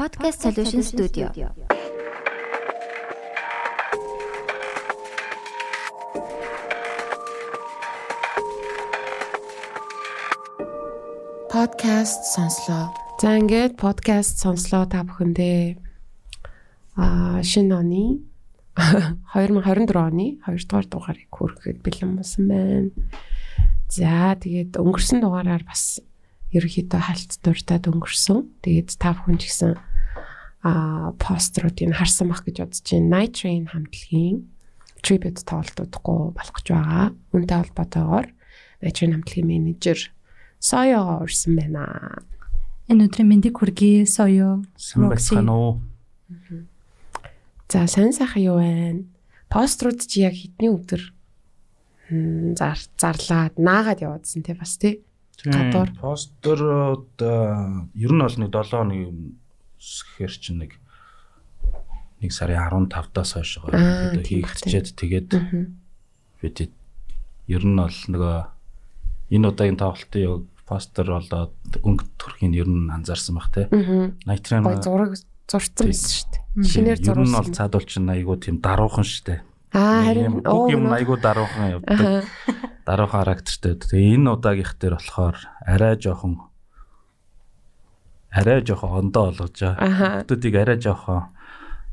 Podcast Solution Studio. Podcast сонслоо. За ингээд podcast сонслоо та бүхэндээ аа шинэ оны 2024 оны 2 дугаар дугаарыг хүрэхэд бэлэн болсон байна. За тэгээд өнгөрсөн дугаараар бас ерөөхдөө хальт дуртад өнгөрсөн. Тэгээд та бүхэн ч гэсэн аа поструудыг харсан бах гэж бодож байна. Night Train хамтлагийн tribute тоглолтуудахгүй болох гэж байгаа. Үүнтэй холбоотойгоор Night Train хамтлагийн менежер Соёо урьсан байна. Энэ өдрийн мэндийг хүргэе соёо. Уу? За сайн сайхан юу байна? Пострууд чи яг хэдний өдөр зар зарлаад наагаад явуулсан тий бас тий. Гадуур. Постерууд ер нь бол нэг 7 хоногийн гэхэр чинь нэг нэг сарын 15-аас хойш Аа, байгаа. тийм хийгдчихэд тэгээд бид ер нь бол нөгөө энэ удаагийн тоглолтын яг постэр болоод өнгө төрхийн ер нь анзаарсан бах те. Найтрын Гой зураг зурцсан байсан шүү дээ. Шинээр ер нь бол зурсан. цаадуул чинь айгуу тийм даруухан штэ. Аа харин Бүх юм айгуу даруухан явдаг. Даруухан характертэй. Тэгээ энэ удаагийнх дээр болохоор арай жоохон арай жоохон ондоо болгож Аха. байгаа. Хүмүүсийг арай жоохон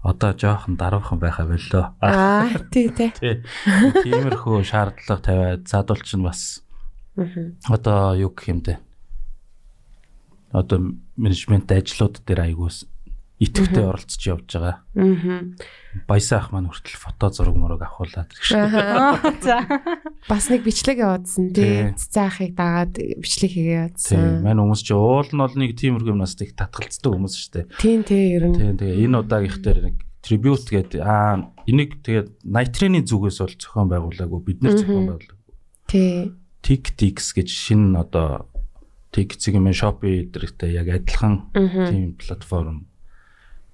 одоо жоохон даруухан байхаа боллоо. Аа тий тий. Тий. Тиймэрхүү шаардлага тавиад цаадуул чинь бас одоо юу гэх юм бэ? Одоо менежмент ажлууд дээр айгуус итгэвтэй оролцож явж байгаа. Аа. Баясаа ах маань хүртэл фото зураг мураг авахуулаад. Аа. За. Бас нэг бичлэг явуулсан тий. Тий. Цэцаахыг дагаад бичлэг хийгээ Тийм. явуулсан. Манай хүмүүс чи уул нь бол нэг тиймэрхүү юмнаас их татгалцдаг хүмүүс шүү дээ. Тийм тий ер нь. Тийм тэгээ энэ удаагийнх дээр нэг tribute гэдэг аа энийг тэгээд Nitrane-ийн зүгээс бол зохион байгуулаагүй бид нэр зохион байгуулаагүй. Тий. TikTix гэж шинэ одоо TikTix-ийн Shopee дээртэй яг адилхан тийм платформ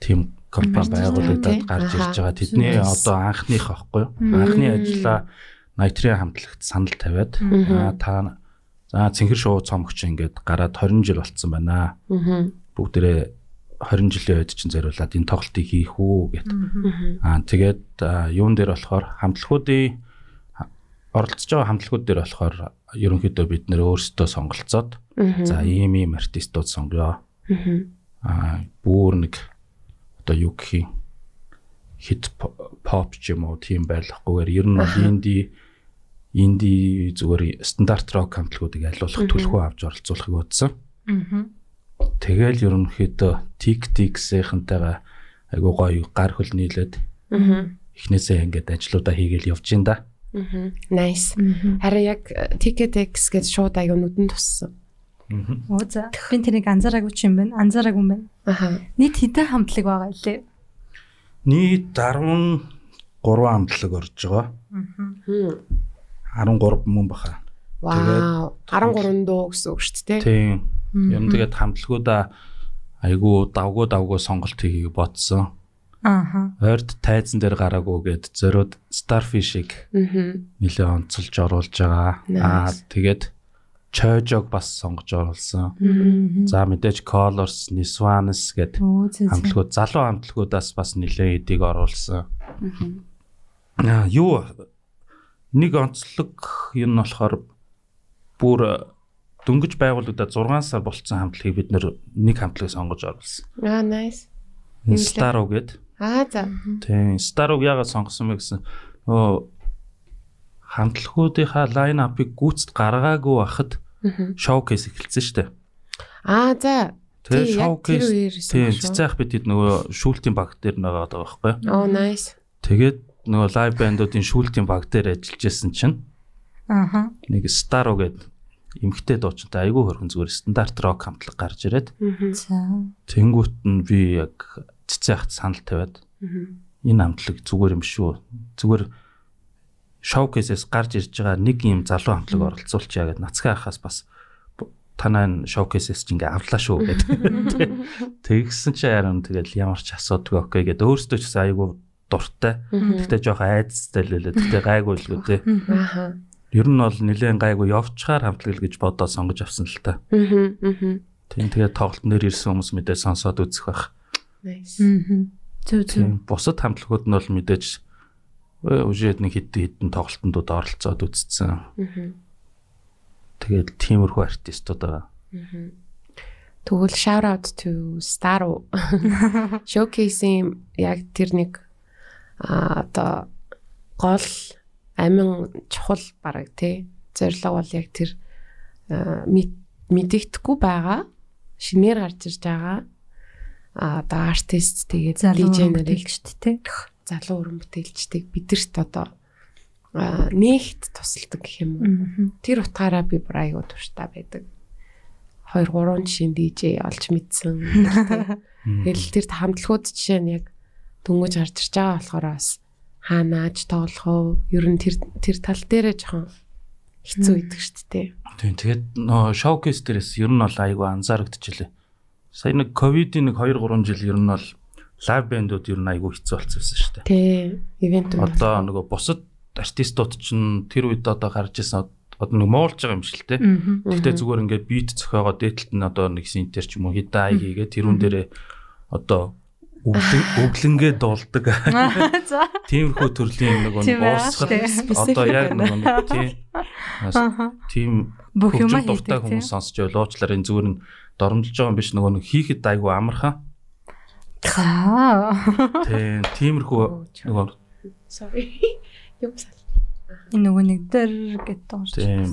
тийм компани Гарч ирж байгаа, тий? байгуулагдаад гарч ирж байгаа. Тэдний одоо анхных аахгүй юу? Анхны ажлаа Nitrane хамтлагт санал тавиад та за цэнхэр шоу цомогч ингээд гараад 20 жил болцсон байна. Аа. Бүгдээрээ 20 жилийн үед чинь зориулаад энэ тоглолтыг хийх үү гэт. Аа. Тэгээд юун дээр болохоор хамтлагуудын ха- оролцож байгаа хамтлагууд дээр болохоор ерөнхийдөө бид нэр өөрсдөө сонголцоод за ийм ийм артистууд сонгоё. Аа бүр нэг одоо юу гэх юм хит поп ч юм уу тийм байлахгүйгээр ер нь бол инди инди зүгээр стандарт рок хамтлагуудыг айлуулах түлхүү авч оролцуулахыг бодсон. Аа. Тэгэл ерөнхийдөө TikTok-сийнхэнтэйгээ айгуу гоё гар хөл нийлээд Аа. эхнээсээ ингээд ажлуудаа хийгээл явж ин да. Аа. Nice. Харин яг TikTok гэж шууд аяга нүдэн туссан. Оо за. Би тэрийг анзаараагүй ч юм байна. Анзаараагүй юм байна. Аа. Нийт хэдэн хамтлаг байгаа лээ? Нийт 13 хамтлаг орж байгаа. Хм. 13 мөн баха. Вау. 13 дуу гэсэн үг шүү дээ. Тийм. Юм тэгээд хамтлагуудаа айгуу давгуу давгуу сонголт хийхийг бодсон. Ааха. Ойрд тайзан дээр гараагүй гэд зөрөөд Starfish-ыг Аа. нэлээ онцолж оруулж байгаа. Аа тэгээд Chojog бас сонгож оруулсан. За мэдээж Colors, Niswanes гэд Оо зэ. зэ. хамтлагууд залуу хамтлагуудаас бас нэлээ эдийг оруулсан. Аа юу нэг онцлог юм болохоор бүр дөнгөж байгуулагдаад 6 сар болцсон хамтлагийг бид нэг хамтлагийг сонгож оруулсан. Аа nice. Starro гэд. Аа за. Тийм, Starro яагаад сонгосон бэ гэсэн нөө хамтлагуудынхаа лайн апыг гүйцэд гаргаагүй байхад. Шоукейс эхэлсэн шүү дээ. Аа за. Тэгээ шоукейс тийм цэцээх бид хэд нөгөө шүүлтийн баг дээр байгаа даа байхгүй. Оо nice. Тэгээд нөгөө лайв бандуудын шүүлтийн баг дээр ажиллаж исэн чинь Ааха. нэг Starro гэдэг эмхтэй дуучинтай айгүй хөрхөн зүгээр стандарт рок хамтлаг гарч ирээд тэнгуут нь би яг цэцэахт санал тавиад энэ хамтлаг зүгээр юм шүү. Зүгээр шоукейсээс гарч ирж байгаа нэг юм залуу хамтлаг оролцуулчаа гэд нацгаа хахаас бас танаа энэ шоукейсээс ч ингээ авлаа шүү гэд. Тэгсэн чи харин тэгэл ямар ч асуудаг окей гэд өөрөөсөө ч гэсэн айгүй дуртай. Тэгтээ жоохон айцтай л байлаа. Тэгтээ гайгүй л тээ. Аха. Ер нь бол нэлээд гайгүй явчаар хамтлаг л гэж бодоод сонгож авсан л та. Аа. Аа. Тийм тэгээд тоглолт нэр ирсэн хүмүүс мэдээ сонсоод үзэх байх. Nice. Зөв зөв. Бусад хамтлагууд нь бол мэдээж үжээд нэг хитэн хитэн тоглолтонд оролцоод үзсэн. Тэгээд тиймэрхүү артистууд байгаа. Тэгвэл shout out to Star showcase-ийн яг тэр нэг а одоо гол амин чухал бараг тий зорилго бол яг тэр мэдэгдэхгүй байгаа. Шинээр гарч ирж байгаа. А одоо артист тэгээд DJ нарыг хэлжт те. Залуу уран бүтээлчдийг бидэрт одоо а, нээгт тусалдаг гэх юм уу тэр утгаараа би бүр аягүй туртаа байдаг. 2 3 жишээн DJ олж мэдсэн. Тэгэл тэр хамтлагууд жишээ нь яг дөнгөж гарч ирж байгаа болохоор бас хаанааж тоглох уу? Ер нь тэр тэр тал дээрээ жоохон хэцүү идэг шүү дээ. Тийм тэгээд нөө шоукейс дээрээс ер нь бол айгүй анзаарэгдчихлээ. Сая нэг ковидын нэг 2 3 жил ер нь бол лайв бэндүүд ер нь айгүй хэцүү болчихсон шүү дээ. Тэ ивент Одоо нөгөө бусад артистууд чинь тэр үед одоо гарч ирсэн одоо нэг моолж байгаа юм шиг л те. Гэхдээ зүгээр ингээд бит зөхиогоо дээдлэлт нь одоо нэг синтер ч юм уу хитэ ай хийгээ тэрүүн дээрээ одоо өглөн өглөнгөө дуулдаг. За. Тиймэрхүү төрлийн нэг байгаа уурсгал одоо яг нэг нэг тийм Бүх юм хийдэг хүмүүс сонсч байл уучлаарай. Энэ зүгээр нь доромжилж байгаа юм биш. Нөгөө нэг хийхэд айгүй амархан. Аа. Тийм тиймэрхүү нөгөө sorry. Юм сал. Энэ нөгөө нэг дэр гэдэг юм шиг. тийм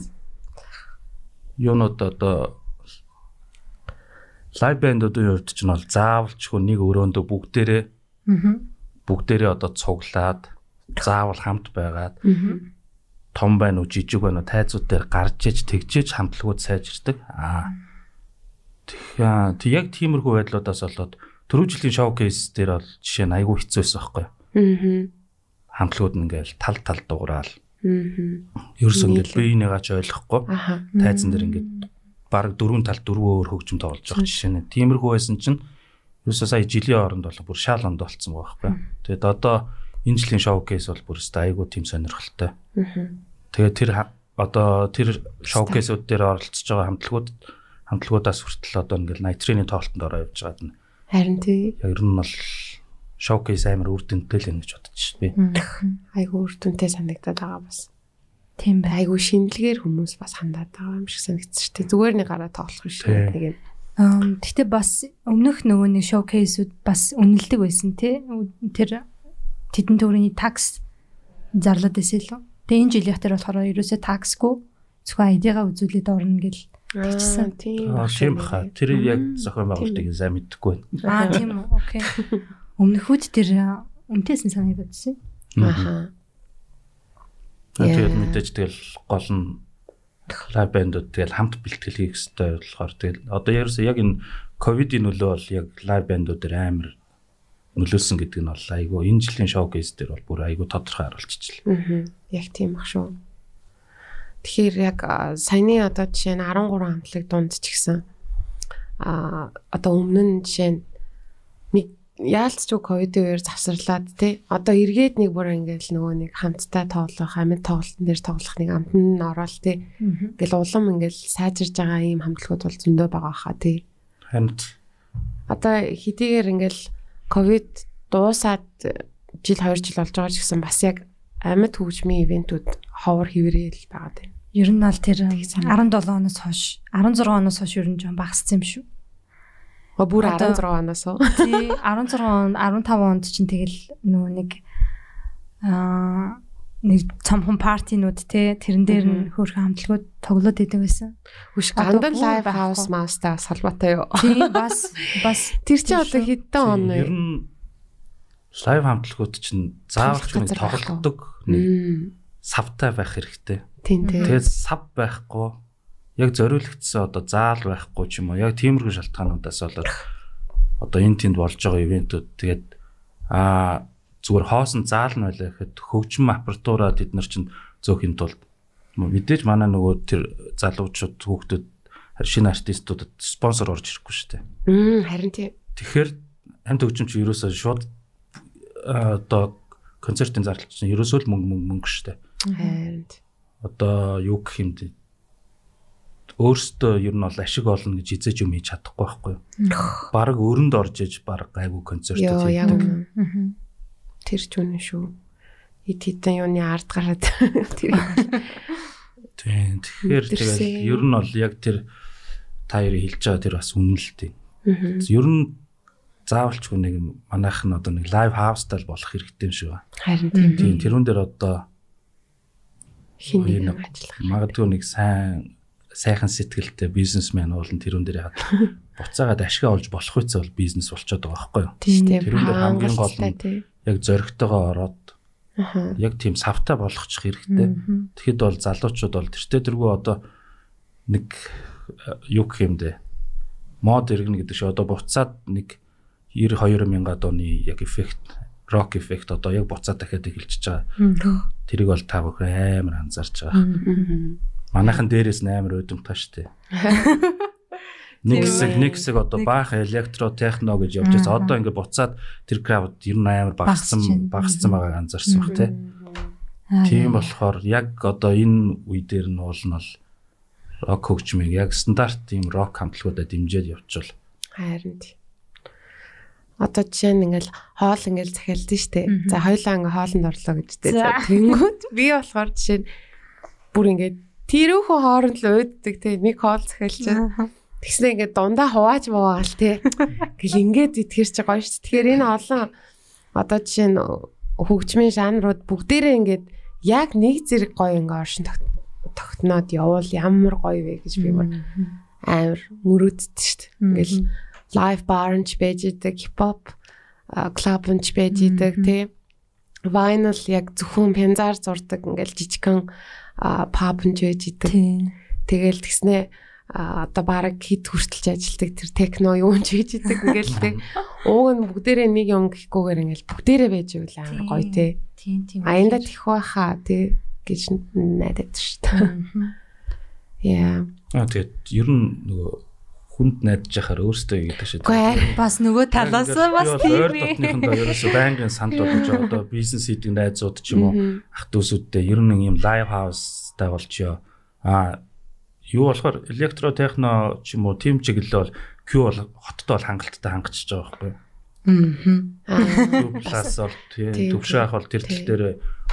юунууд одоо лайв бэндүүдийн хувьд ч нь бол заавалчгүй нэг өрөөндөө бүгдээрээ Мгм. бүгдээрээ одоо цуглаад заавал хамт байгаад том байна уу жижиг байна уу тайзууд дээр гарч иж тэгжиж хамтлагууд сайжирдаг. Аа. Тэгэхээр тэг яг тиймэрхүү байдлуудаас болоод түрүү жилийн шоукейс дээр бол жишээ нь айгүй хэцүүсэн байхгүй юу? Мгм. Хамтлагууд нь ингээл тал тал дуграал. Мгм. Ерөөс ингээд Нийлээ. биенийгаа ч ойлгохгүй тайзан дээр ингээд баг дөрвөн тал дөрвөн өөр хөгжим тоглож байгаа жишээ нь. Тиймэрхүү байсан чинь ерөөсөө сая жилийн оронд бол бүр шаал онд болцсон байгаа байхгүй юу? Тэгэд одоо энэ жилийн шоукейс бол бүр өстой айгүй тийм сонирхолтой. Мгм. Тэгээд тэр одоо тэр шоукейсүүд дээр оролцож байгаа хамтлагууд хамтлагуудаас хүртэл одоо ингээл найтрины тоглолтод ороо явж байгаад нь Харин тий яг ер нь бол шоукейс амар үр дүнтэй л юм гэж бодож би. Айгүй үр дүнтэй санагдаад байгаа бас. Тийм бай. Айгүй шинэлгээр хүмүүс бас хандаад байгаа юм шиг санагдчих дээ. Зүгээр нэг гараа тоглох биш Тий. нэг юм. Гэхдээ бас өмнөх нөгөө нэг шоукейсүүд бас үнэлдэг байсан тий. Тэр тэдэн төгрөгийн такс зарлаад байсан л. Тэгээ энэ жилийнх дээр болохоор ерөөсөө таксгүй зөвхөн айдигаа үзүүлээд орно гэл. Тэгсэн тийм. Аа тийм баха. Тэр яг зохион байгуулалтыг сайн мэдэхгүй байна. Аа тийм үү. Окей. Өмнөхүүд тэр үнтэйсэн санагдчихсэн. Аха. Тэгээд Яа. мэдээж тэгэл гол нь лайв бэндүүд тэгэл хамт бэлтгэл хийх хэрэгтэй болохоор тэгэл одоо ерөөсөө яг энэ ковидын нөлөө бол яг лайв бэндүүд дээр амар нөлөөсөн гэдэг нь бол айгүй энэ жилийн шоукейс дээр бол бүр айгүй тодорхой харуулчихлаа. Аа. Яг тийм бах шүү. Тэгэхээр яг саяны одоо жишээ нь 13 хамтлаг дунд ч гэсэн а одоо өмнө нь жишээ нь нэг яалтч ковидын үеэр завсарлаад тий одоо эргээд нэг бүр ингээл нөгөө нэг хамтдаа тоглох амьд тоглолтын дээр тоглох нэг амт нь ороод тий ингээл улам ингээл сайжирж байгаа ийм хамтлагууд бол зөндөө байгаа хаа тий Харин одоо хэдийгээр ингээл ковид дуусаад жил 2 жил болж байгаа ч гэсэн бас яг амьд хөгжмийн ивентүүд ховор хэврээл байгаа тийм. Ер нь бол тэр санагдав. 17 оноос хойш 16 оноос хойш ер нь жоон багассан юм шүү. Га бүр Одоо- 16 оноос уу? Тий 16 он 15 онд чинь тэгэл нөгөө нэг аа нэг цамхан партинууд те тэрэн дээр нь хөөрхөн хамтлагууд тоглоод идэг байсан. Хүш Одоо гандан лайв хаус маустай бас холбоотой юу? Тий бас бас Тэр чинь Тийм одоо хэдэн он вэ? ер нь лайв хамтлагууд чинь газар байхгүй. тоглолдог нэг. Савтай байх хэрэгтэй. Тийм тийм. Тэгээд сав байхгүй яг зориулагдсан одоо заал байхгүй ч юм уу яг тиймэрхүү шалтгаануудаас болоод одоо энэ тэнд болж байгаа ивентүүд тэгээд аа зүгээр хоосон заал нь байлаа гэхэд хөгжим аппаратура бид нар чинь зөөхин тулд мэдээж манай нөгөө тэр залуучууд хүүхдүүд шинэ артистуудад спонсор орж ирэхгүй шүү дээ. Мм харин тийм. Тэгэхээр хамт хөгжим чи ерөөсөө шууд одоо концертын зардал чинь ерөөсөө л мөнгө мөнгө мөнгө шүү дээ Харин. одоо юу гэх юм бэ? өөртөө ер нь бол ашиг олно гэж хизээж юм хийж чадахгүй байхгүй юу. Бараг өрөнд орж иж бараг гайгүй концерт Йоо яг хийдэг. Тэр ч үнэ шүү. Эд хитэн юуны ард гараад тэр Тийм. Тэгэхээр тэгэл ер нь бол яг тэр та хоёр хэлж байгаа тэр бас үнэн л дээ. Ер нь заавалчгүй нэг манайх нь одоо нэг лайв хаустай болох хэрэгтэй юм шиг байна. Харин тийм Тийм тэрүүн дээр одоо хин нэг ажиллах. магадгүй нэг сайн сайхан сэтгэлтэй бизнесмен болон тэрүүн дээр яагаад буцаагаад ашиг олж болох үедээ бол бизнес болчиход байгаа байхгүй юу? Тэрүүн дээр хамгийн гол нь. Яг зоригтойгоо ороод яг тийм савтай болгочих хэрэгтэй. Тэгэхэд бол залуучууд бол тэртээ тэргүй одоо нэг э, юу гэх юм бэ? Мод иргэнэ гэдэг шиг одоо буцаад нэг 92 мянгад оны яг эффект рок эффект одоо яг буцаад дахиад эхэлчихэж байгаа. Тэрийг бол та бүхэн амар анзаарч байгаа. Манайхан дээрээс нь амар өдөртөө штэ. Нэг хэсэг нэг хэсэг одоо баах электро техно гэж явж байгаа. Одоо ингээд буцаад тэр крауд ер нь амар багассан багассан байгааг анзаарсан баг тий. Тийм болохоор яг одоо энэ үе дээр нь уул нь бол рок хөгжмийг яг стандарт тийм рок хамтлагуудад дэмжиж явуул. Харин тий. Одоо жишээ нь ингээл хоол ингээл захиалдсан штэ. За хоёлаа ингээ хоолнд орлоо гэж. За. Тэнгүүд би болохоор жишээ нь бүр ингээд тэрүүхөө хооронд л ууддаг те нэг хоол захиалчаад тэгснэ ингээд дундаа хувааж буугаал те. Гэл ингээд итгэр чи гоё штэ. Тэгэхээр энэ олон одоо жишээ нь хөгжмийн жанрууд бүгдээрээ ингээд яг нэг зэрэг гоё ингээ оршин тогт- тогтноод явал ямар гоё вэ гэж би амар мөрөөддөг штэ. Ингээл лайв барнч байж идэг хипхоп клабнч байж идэг тий. Vinyl яг зөвхөн пензар зурдаг ингээл жижигхан пабнч байж идэг. Тийм. тэгэл тэгснэ а, одоо баг хит хүртэлж ажилдаг тэр техно юунч хийж идэг ингээл тий. Ууг нь бүгдээрээ нэг юм гэхгүйгээр ингээл бүгдээрээ байж ивэл гоё тий. Тийм тийм. аянда тэх байхаа тий гэж найдаад шүү дээ. Яа. Аа тэгээд ер нь нөгөө хүнд найдаж яхаар өөртөө гэдэг шиг. үгүй бас нөгөө талаас бас тийм ээ. дотныхондоо ерөөсөө байнгын санал болгож байгаа. одоо бизнес хийдэг найзууд ч юм уу ах дүүсүүдтэй ер нь юм лайв хаустай болчихё. Аа юу болохоор электро техно ч юм уу тим чиглэлээ бол Q бол хотод бол хангалттай хангачиж байгаа байхгүй. Q+ бол Тийм, тийм төвшөө ах бол тэр тийм. тал дээр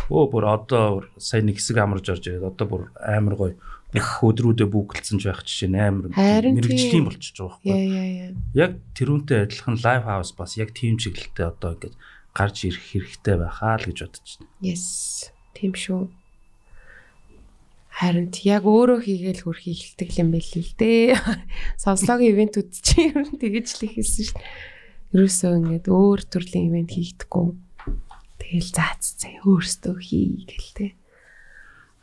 өө бүр одоо сая нэг хэсэг амарж орж ирээд одоо бүр амар гоё бүх өдрүүдэд бүгэлдсэн ч байх жишээ амар мэрэгжлийн тийм. болчихж байгаа байхгүй. Яг тэрүүнтэй адилхан лайв хаус бас яг тим чиглэлтэй одоо ингээд гарч ирэх хэрэгтэй байхаа л гэж бодож байна. Yes. Тийм шүү. Харин яг өөрөө хийгээл хөрх ихэлдэг юм байл л дээ. Сонслогийн ивентүүд чи ер нь тэгэж л хийсэн шүү дээ. Ерөөсөө ингээд өөр төрлийн ивент хийхдэггүй. Тэгэл зааццээ өөрсдөө хий гэл тээ.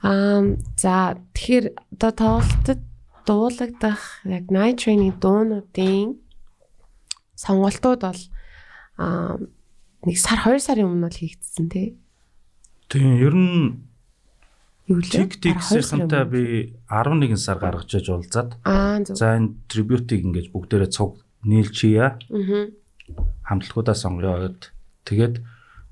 Аа за тэгэхээр одоо тоглолтод дуулагдах яг night training дуунуудын сонголтууд бол аа нэг сар 2 сарын өмнө бол хийгдсэн тий. Тийм ер нь Юу лээ? Тик тиксийнхантай би 11 сар гаргаж иж уулзаад за энэ трибьютыг ингэж бүгдээрээ цуг нийлж хийя. Аа. хамтлагуудаа сонгоё. Тэгээд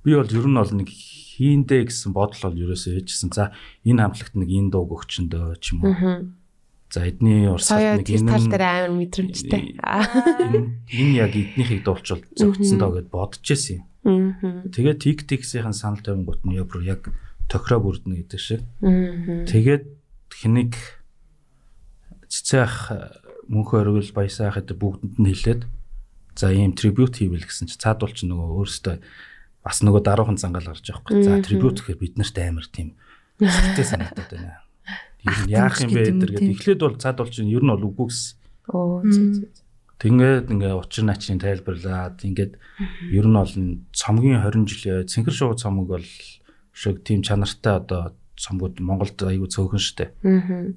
би бол ер нь бол нэг хийндэ гэсэн бодол бол ерөөсөө ээжсэн. За энэ хамтлагт нэг энэ дууг өгчөндөө ч юм уу. За эдний урсгалт нэг энэ тал дээр амар мэдрэмжтэй. Энэ яг эднийхийг дуулчвал зөгцсөн доо гэд бодож ирсэн юм. Тэгээд тик тиксийн санал тавингууд нь яг бүр яг тохироо бүрднэ гэдэг шиг. Тэгээд хэнийг цэцээх мөнхөө өргөл баясаах гэдэг бүгдэнд нь хэлээд за ийм трибют хийвэл гэсэн чи цаадуул чи нөгөө өөрөөсөө бас нөгөө даруухан зангаал гарч байгаа байхгүй. За трибют гэхээр бид нарт амар тийм хэрэгтэй санагдаад байна. Ер нь яах юм бэ гэдэг. Эхлээд бол цаадуул чи ер нь бол үгүй гэсэн. Оо зөө зөө. Тэгээд ингээ учир начрын тайлбарлаад ингээд ер нь бол цомгийн 20 жилийн цэнхэр шувуу цомог бол шиг тийм чанартай одоо цомгууд Монголд аягүй цөөхөн штэ. Аа.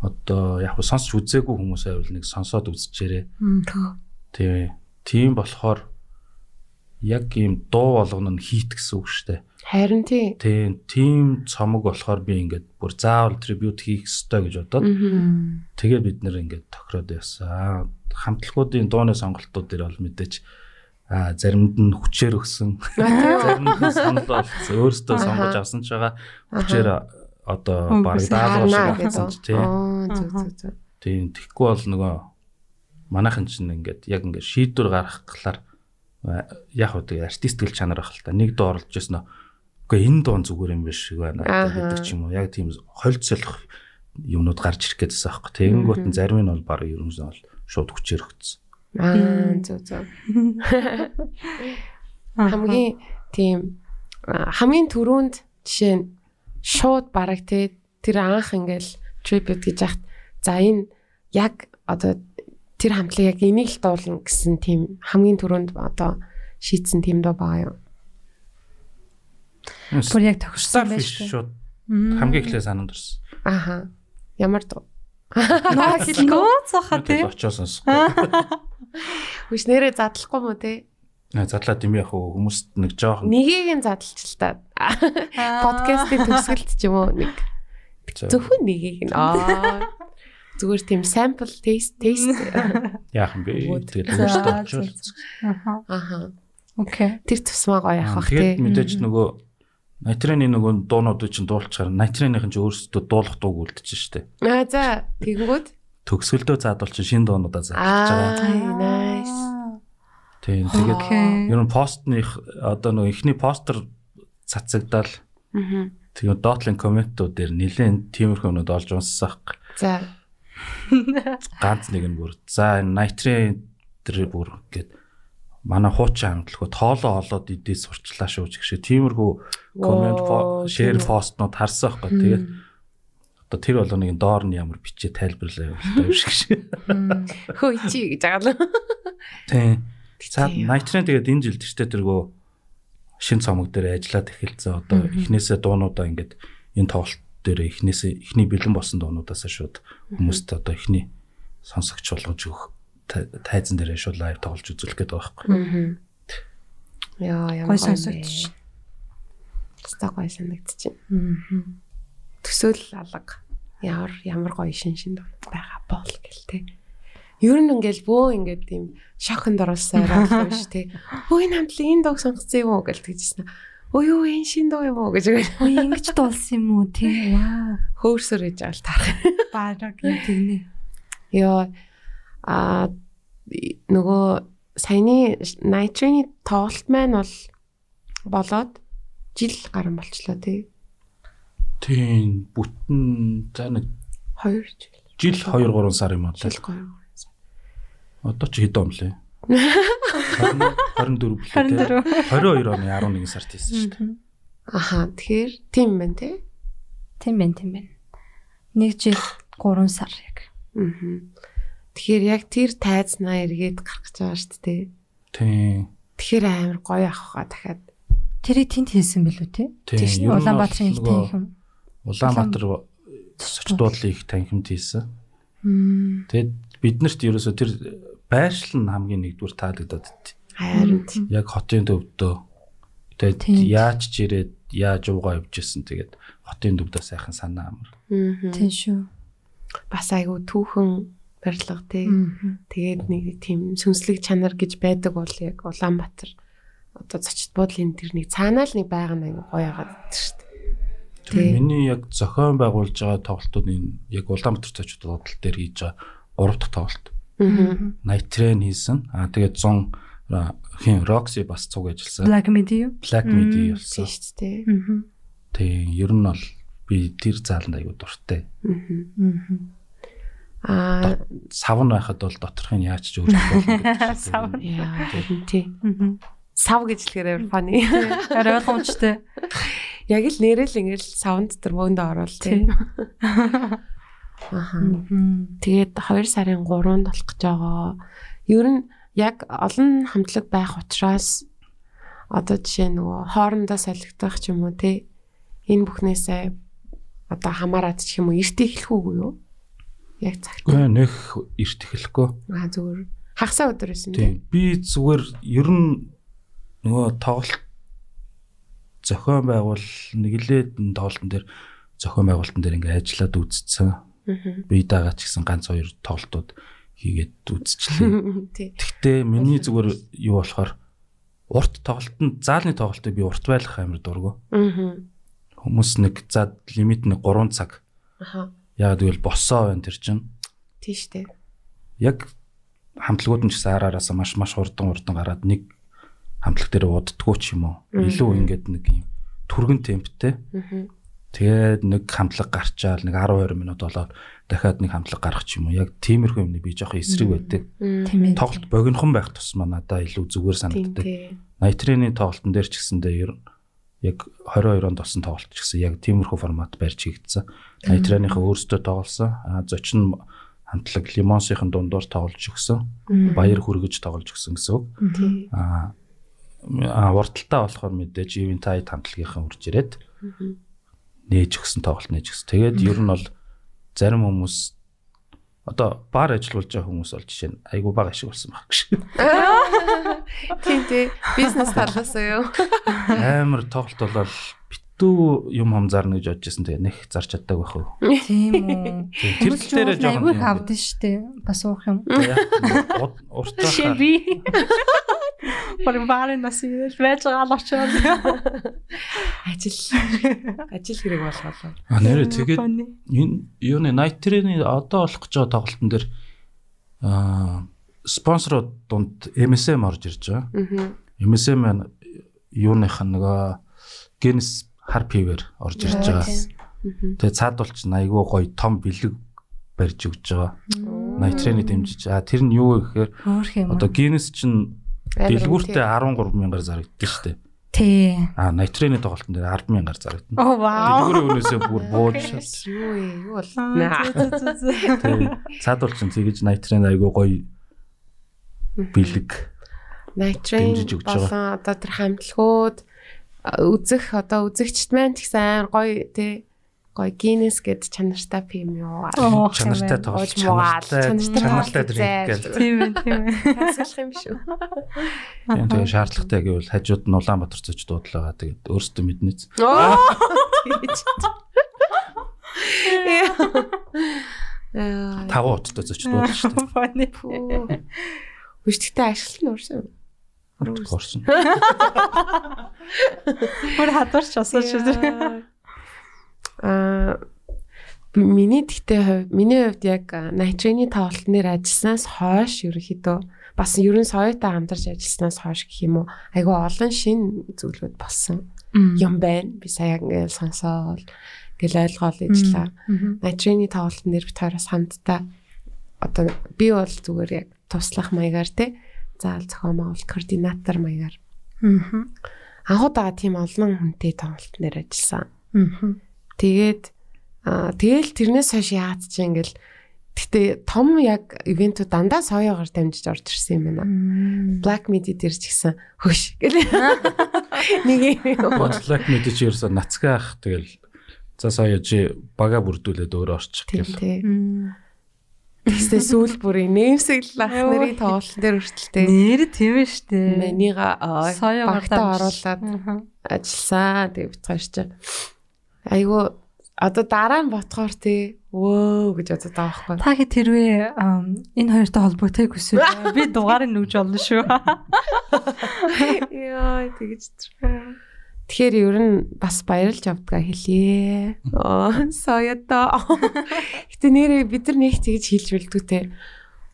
Одоо яг хөө сонсч үзээгүй хүмүүс байвал нэг сонсоод үзчихээрээ. Тийм. Тийм болохоор яг ийм дуу болгоно нь хийт гэсэн үг штэ. Харин тий. Тийм. Тийм цомог болохоор би ингээд бүр заавал трибют хийх ёстой гэж бодоод Аа. тэгээд бид нэр ингээд тохироод явсан. Хамтлагуудын дууны сонголтууд дээр бол мэдээж а заримд нь хүчээр өгсөн. Заримд нь санал болсон. Өөрөөсөө сонгож авсан ч байгаа хүчээр одоо баг Өнгөрсөн даалгавар шиг гэдэг. тийм. Зөө зөө зөө. Тийм тэгэхгүй бол нөгөө манайхан чинь ингээд яг ингээд шийдвэр гаргахлаар яг уу тэгээ артист гэл чанар ах л та. Нэг дуу оруулж яснаа үгүй энэ дуун зүгээр юм биш байна гэдэг ч юм уу? Яг тийм хольцолох юмнууд гарч ирэх гэдсэн аахгүй тэгэнгүүт нь зарим нь бол баг ерөнхийдөө бол шууд хүчээр өгцсөн Аа зөв зөв. Хамгийн тийм хамгийн түрүүнд жишээ нь шууд бараг те тэр анх ингээл tribute гэж яхад за энэ яг одоо тэр хамтлаг яг энийг л дуулна гэсэн тийм хамгийн түрүүнд одоо шийдсэн тийм доо байгаа юм. Бүр яг тохирсон байж Starfish шууд хамгийн эхлээ санамд орсон. Аха. Ямар дуу? Наа хэлгөө цаха тий. Очоо сонсохгүй. Хүч нэрээ задлахгүй мó те? Задлаа дими яг хүмүүст нэг жоохон Нэгийг нь задлж л та. Подкастын төгсгөлт ч юм уу нэг зөвхөн нэгийг нь. Аа. Зүгээр тийм sample taste taste. яах юм бэ? Тэгээд очоод за. Аха. Аха. Окей. Тэр тусмаа гоё явах бах. Тэгээд мэдээж нөгөө Найтраны нөгөө дуунуудыг чинь дуулчихаар Найтраныхын чинь өөрсдөө дуулах дууг үлдчихэж штэ. Аа за тэгэнгүүт Төгсгөлдөө заадвал чинь шинэ дуунуудаа заадчихж байгаа. Аа nice. Тийм тэгээд Окей. ер нь постных одоо нөгөө ихний постэр цацагдал Аа. тэгээд доотлын комментууд дээр нэлээд тиймэрхүү юмуд олж унссах. За. ганц нэг нь бүр за Найтрын тэр бүр гээд манай хуучин хамтлагууд тоолоо олоод идээ сурчлаа шүү гэх шиг тиймэрхүү коммент Воо, шеэр постнууд харсан байхгүй тэгээд одоо тэр бол нэг доор нь ямар бичээ тайлбарлаа явуултаа юм шиг шиг. Хөө чи гэж байгаа л. Тийм. За. Найтрын тэгээд энэ жилд ч тэргөө шин цомог дээр ажиллаад эхэлсэн. Одоо эхнээсээ дуунуудаа ингээд энэ тоглолт дээр эхнээсээ эхний бэлэн болсон дуунуудаасаа шууд хүмүүст одоо эхний сонсогч болгож өгөх тай- тайзан дээрээ шууд лайв тоглож үзүүлэх гэдэг байгаа байхгүй. Аа. Яа ямар Гой сонсогдож. Стаа гой санагдчих. Мгм. Төсөөл алга. Ямар ямар гоё шин шин дуу байгаа бол гэлтэй. Ер нь ингээл бөө ингээд тийм шоконд орсон арай биш тий. Өө энэ хамтлаг энэ дууг сонгоцсон юм уу гэж тэгжсэн. Өө юу энэ шин дуу юм уу гэж Ой ингэж дуулсан юм уу тий. Вау. хөөрсөр гэж аал таарах. Бараг юм тэгнэ. Йоо а нөгөө саяны Night-ны тоглолт маань бол болоод жил гарan болчлоо тий. Тийм бүтэн за нэг 2 жил. жил 2 3 сар юм уу. Жил гоё. Одоо ч хэд он лээ? 24 билүү те. 22 оны 11 сард хийсэн шүү дээ. Аха тэгэхээр тийм байна тий. Тийм байна, тийм байна. Нэг жил 3 сар яг. Аа. Тэгэхээр яг тэр тайзнаа эргээд гарах гэж байгаа шүү дээ. Тийм. Тэгэхээр амар гоё авах хаа дахиад. Тэрийг тэнд хийсэн билүү те? Тийш, Тийм. Улаанбаатарын их танхим. Улаанбаатар зочдуулын их танхимд хийсэн. Тэгээд биднэрт ерөөсө тэр байршил нь хамгийн нэгдүгээр таалагдаад байт. Харин тийм. Яг хотын төвдөө тэгээд яаж ч ирээд яаж уугаа явжсэн тэгээд хотын төвдөө сайхан санаа амар. Аа. Тийм шүү. Бас айгу түүхэн барилга тий. Тэгээд нэг тийм сүнслэг чанар гэж байдаг бол яг Улаанбаатар одоо зочд буудлын тэр нэг цаанаа л нэг байгаа нэг гоё ягаад шүү дээ. Миний яг зохион байгуулж байгаа тоглолтууд энэ яг Улаанбаатар зочд бодлол дээр хийж байгаа 3 дахь тоглолт. Train хийсэн. Аа тэгээд 100 ра- хин Roxy бас цуг ажилласан. Black Midi юу? Black Midi болсон. Тийм шүү дээ. Тийм ер нь бол би тэр зааланд аягүй дуртай. Аа Сав нь байхад бол доторхын яаж ч өөрчлөх болно гэдэг. Сав. яа харин тий. Мгм. Сав гэж хэлэхээр funny. Арай ойлгомжтой. Яг л нэрэл ингээл савнд тэр мөндө орвол тий. Тэгээд 2 сарын 3-нд болох гэж байгаа. Ер нь яг олон хамтлаг байх учраас одоо жишээ нөгөө хоорондоо солигдох ч юм уу те энэ бүхнээсээ одоо хамаарат ч юм уу эрт эхлэх үгүй юу? Яг цагт. Нэх эрт эхлэхгүй. Аа зүгээр хагасаа өдөр байсан Тийм. Би зүгээр ер нь нөгөө тоглолт зохион байгуул нэглээд энэ тоглолтын дээр зохион байгуулалтын дээр ингээ ажиллаад үзсэн. Би дагаа ч гэсэн ганц хоёр тоглолтууд хийгээд үзчихлээ. Гэхдээ миний зүгээр юу болохоор урт тоглолтод заалны тоглолтыг би урт байлгах амар дургу. Аа. Хүмүүс нэг за лимит нэг 3 цаг. Аха. Яг тэгвэл боссоо байна тэр чинь. тийш дээ. Яг хамтлагууд нь ч гэсэн араараас маш маш хурдан хурдан гараад нэг хамтлаг дээр уддггүй ч юм уу. Илүү ингээд нэг юм түргэн темптэй. Аа. Тэгээд нэг хамтлаг гарчаал нэг 10 20 минут болоод дахиад нэг хамтлаг гарах ч юм уу. Яг тиймэрхүү юмны би жоохон эсрэг байдаг. Тоглолт богинохон байх тусмаа надаа илүү зүгээр санагддаг. тий. Найтрены тоглолтын дээр ч гэсэндээ ер нь яг 22 онд болсон тоглолт ч гэсэн яг тиймэрхүү формат барьж хийгдсэн. Найтреныхаа өөрсдөө тоглосон. А зочин хамтлаг Лимонсийн дундуур тоглож өгсөн. Баяр хүргэж тоглож өгсөн гэсэн үг. А а урталтаа болохоор мэдээж Ивентайд хамтлагийнхан урж ирээд нээж өгсөн тоглолт нээж өгсөн. Тэгээд ер нь бол зарим хүмүүс одоо бар ажиллаж байгаа хүмүүс бол жишээ нь айгу бага ашиг болсон баг гэж. Тийм тий. Бизнес талаас юу? Амар тоглолт болол битүү юм хам зарна гэж бодож байсан. Тэгээ нэх зарч чаддаг байх уу. Тийм үү. Тэр ч дээр уух айгүй жоохон хавд нь штэ. Бас уух юм. уртаа би. Барин барын нас ирэл байж байгаа л очоод. Ажил ажил хэрэг болголоо. А нэрээ тэгээд энэ юуны Night-ийн одоо болох гэж байгаа тоглолтын дээр аа спонсорууд дунд MSM орж ирж байгаа. Аа. MSM маань юуных нь нөгөө Guinness Harpy-вэр орж ирж байгаа. Тэгээ цаадуулч айгүй гоё том бэлэг барьж өгч байгаа. Night-ийн дэмжиж. А тэр нь юу вэ гэхээр одоо Guinness чинь дэлгүүртээ 13 мянгаар зарагддаг шүү дээ. Тий. А Night-ийн тоглолтын дээр 10 мянгаар зарагдана. Оо вау. Дэлгүүрийн өнөөсөө бүр бууж шат. Юу ээ? Юу бол? Тэгээ цаадуулч нь тэгэж Night-ийн айгүй гоё бэлэг байгаа. болон одоо тэр хамтлагууд үзэх одоо үзэгчд маань амар гоё тий гоё Guinness гэд чанартай пим юу. Чанартай тоглож чанартай чанартай зайж. гэж. Тийм ээ, тийм ээ. Хаасгах юм шүү. Тийм тэгээ шаардлагатай гэвэл хажууд нь Улаанбаатар цоч дуудлага тэгээд өөрсдөө мэднэц. Таван уттай цоч дуудлаа шүү дээ. Хүчтэй ашиглах нь уурсан. Орсон. Бүр хадварч асууж шүү. Аа би- миний тэгтээ хувь миний хувьд яг Найтрины тоглолт нэр ажилласнаас хойш ерөнхийдөө бас ерөн соёотой хамтарч ажилласнаас хойш гэх юм уу айгүй олон шин зүйлүүд болсон юм байна. Би сая ингээл сонсоол гэл ойлгоол ижлаа. Найтрины тоглолт нэр бит хоёроос хамтдаа одоо би бол зүгээр яг туслах маягаар те заал зохион байгуулалт координатор маягаар Аа. анхудаага тийм олон хүнтэй тоглолт нэр ажилласан. Аа. Тэгээд тэгэл тэрнээс хойш яагаад ч ингээл гэтээ том яг ивентүүд дандаа соёогоор дамжиж орж ирсэн юм байна. Black Midi дээр ч гэсэн хөш гэл. Нэг юм. Бодлог мэдээж ерөөсө нацгаах тэгэл за сая чи бага бүрдүүлээд өөрөө орчих гэл. Тэгсээ сүүл бүрийн нэмсэл ах нарын тоглолтын дээр хүртэлтэй. Нэр тийм штэ. Манийга дамжиж. оруулаад ажилласан. Тэгээ бицгааш Айгу одоо дараа нь ботхоор тий өө гэж бодод байгаа байхгүй. Та хэд хэрвээ энэ хоёртой холбоотой хүсвэл би дугаарыг нүгж олно шүү. Яа тэгэж тэр. Тэгэхээр ер нь бас баярлж авдгаа хэлье. Аа соёдоо. Гэтэ нэрээ бид нар нэг тэгж хэлж билдүү те.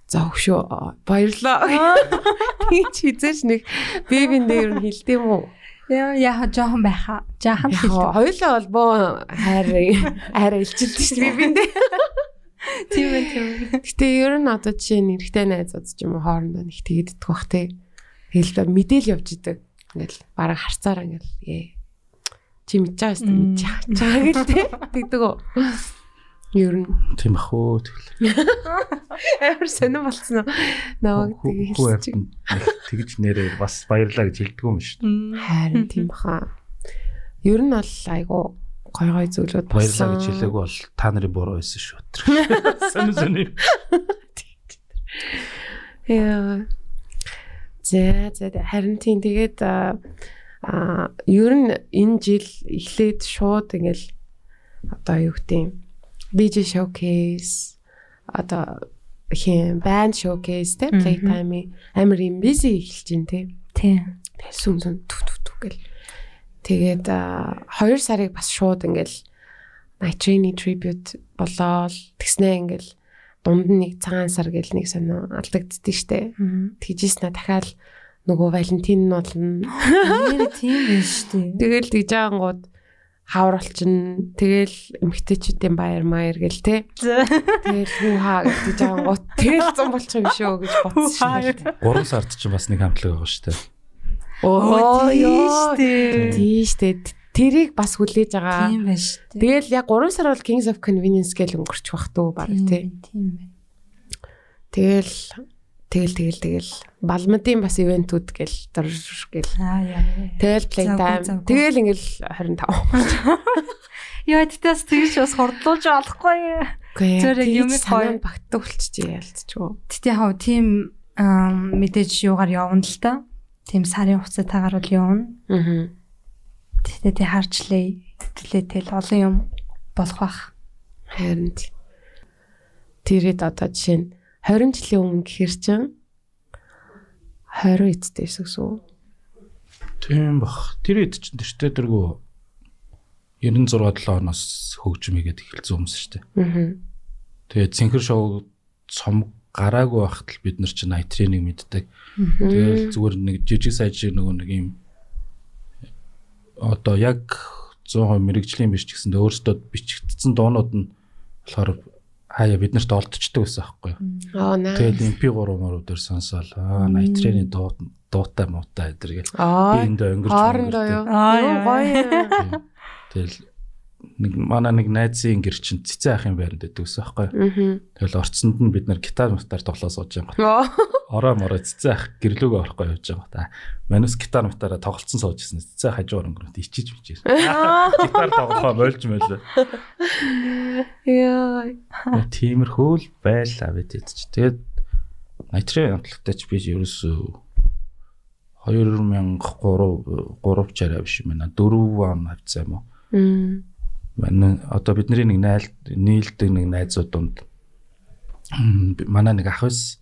За өгшөө баярлаа. Тэгж хизээш нэг бибин дээр нь хэлдэм үү? Яа яа жоохон байхаа. Жаахан Яг хэлдэг. хоёулаа холбоо хайр хайр илчилдэг шүү дээ бибин дээр. Тийм ээ тийм. Гэтэ ер нь одоо жишээ нь эрэгтэй найзууд ч юм уу хоорондоо нэг тэгэд идэх бах те. Тэгэл мэдээл явж идэг. Ингээл бараг харцаар ингээл ээ. Чи мэдж байгаа дээ мэдж байгаа гэл те. Тэгдэг үү. Ер нь Тийм ах уу тэгэл. амар сонирн болсон уу? Наваг тэгээ хэлчих. тэгж нэрээ бас баярлаа гэж хэлдэг юм шүү дээ. Харин тийм баха. Ер нь бол айгу гой гой зүйлүүд Баярлаа болсон. гэж хэлээгүй бол та нарын буруу байсан шүү. Сони сони. Яа. За за харин тийм тэгээд а а, ер нь энэ жил эхлээд шууд ингээл одоо юу гэдэг DJ showcase одоо хин band showcase те playtime амар юм busy эхэлж байна те Тийм. Сүм сүм тү тү тү гэл тэгээд 2 сарыг бас шууд ингээл Night Train tribute болоод тэгснээ ингээл дунд нь нэг цагаан сар гэл нэг сонио алдагддээ штэ. Тэгжээснэ дахиад нөгөө Валентин нь болно. Нэр тийм биш үү? Тэгэл тэгж ангууд хавар олчин тэгэл эмгтээчүүдийн баяр маяр гэл те. Тэгэл хүү хаа гэж ангууд тэгэл зам болчих юм шүү гэж бодсон шүү. 3 сард ч бас нэг хамтлаг байгаа шүү дээ. Оо штэ. Тийм штэ. Тэрийг бас хүлээж байгаа. Тийм байж штэ. Тэгэл яг 3 сар бол Kings of Convenience гэл өнгөрч бах туу баг те. Тийм байна. Тэгэл тэгэл тэгэл тэгэл балмадын бас ивентүүд гэл дор гэл Аа яа. тэгэл play Завгүй, time завгүй. тэгэл ингээл 25 Яа тэгтээс тэгж бас хордлуулж болохгүй. Зүгээр юмыг санаа багтдаг болчихжээ ялцчихгүй Тэгтээ хав тийм мэдээж юугаар явна л та. Тийм сарын хугацаатаагаар бол явна. аа Тэгтээ тий харчлаа. Хэлээ тэл олон юм болох бах. харин. Тэрэд одоо жишээ нь 20 жилийн өмнө гэхэр чин 20 эцтэй гэсэн үү Тийм бах. Тэр хэд ч тэртээ дэргүү 96 7 оноос хөгжим игээд эхэлсэн хүмүүс шүү дээ. аа Тэгээд цэнхэр шоу цом гараагүй байхад л бид нар чинь найтриныг мэддэг. Тэгээд зүгээр нэг жижиг сайжиг нөгөө нэг юм одоо яг 100% мэрэгжлийн биш ч гэсэндээ өөрсдөө бичигдсэн дуунууд нь болохоор хаяа бид нарт олдчихдаг байсан байхгүй юу. аа наа Тэгээд MP3 мөрөөр дээр сонсоол. Аа найтрины дуу дуутай муутай эдэр гэл. Аа биендээ өнгөрч хоорондоо юу Аа, гоё. Тэгэл нэг манай нэг найзын гэр чинь цэцэн ахын байранд байдаг гэсэн байхгүй Тэгэл орцсонд нь бид нар гитар мутаар тоглоо сууж байгаа. оо Ороо мороо цэцэн ах гэрлүүгөө орохгүй явж байгаа. Та манус гитар мутаараа тоглолцсон сууж ирсэн. Цэцэн ах хажуугаар өнгөрөнд ичиж мичиж. Гитар тоглохоо болж мэлээ. яа Тиймэрхүү л байлаа бид эд чи. Тэгээд найтрын амтлагтай ч би ерөөсөө 2003 3 чараа биш юм байна. 4 он хавцаа юм уу? Манай одоо бидний нэг найл нийлдэг нэг найзууд донд манай нэг ах ус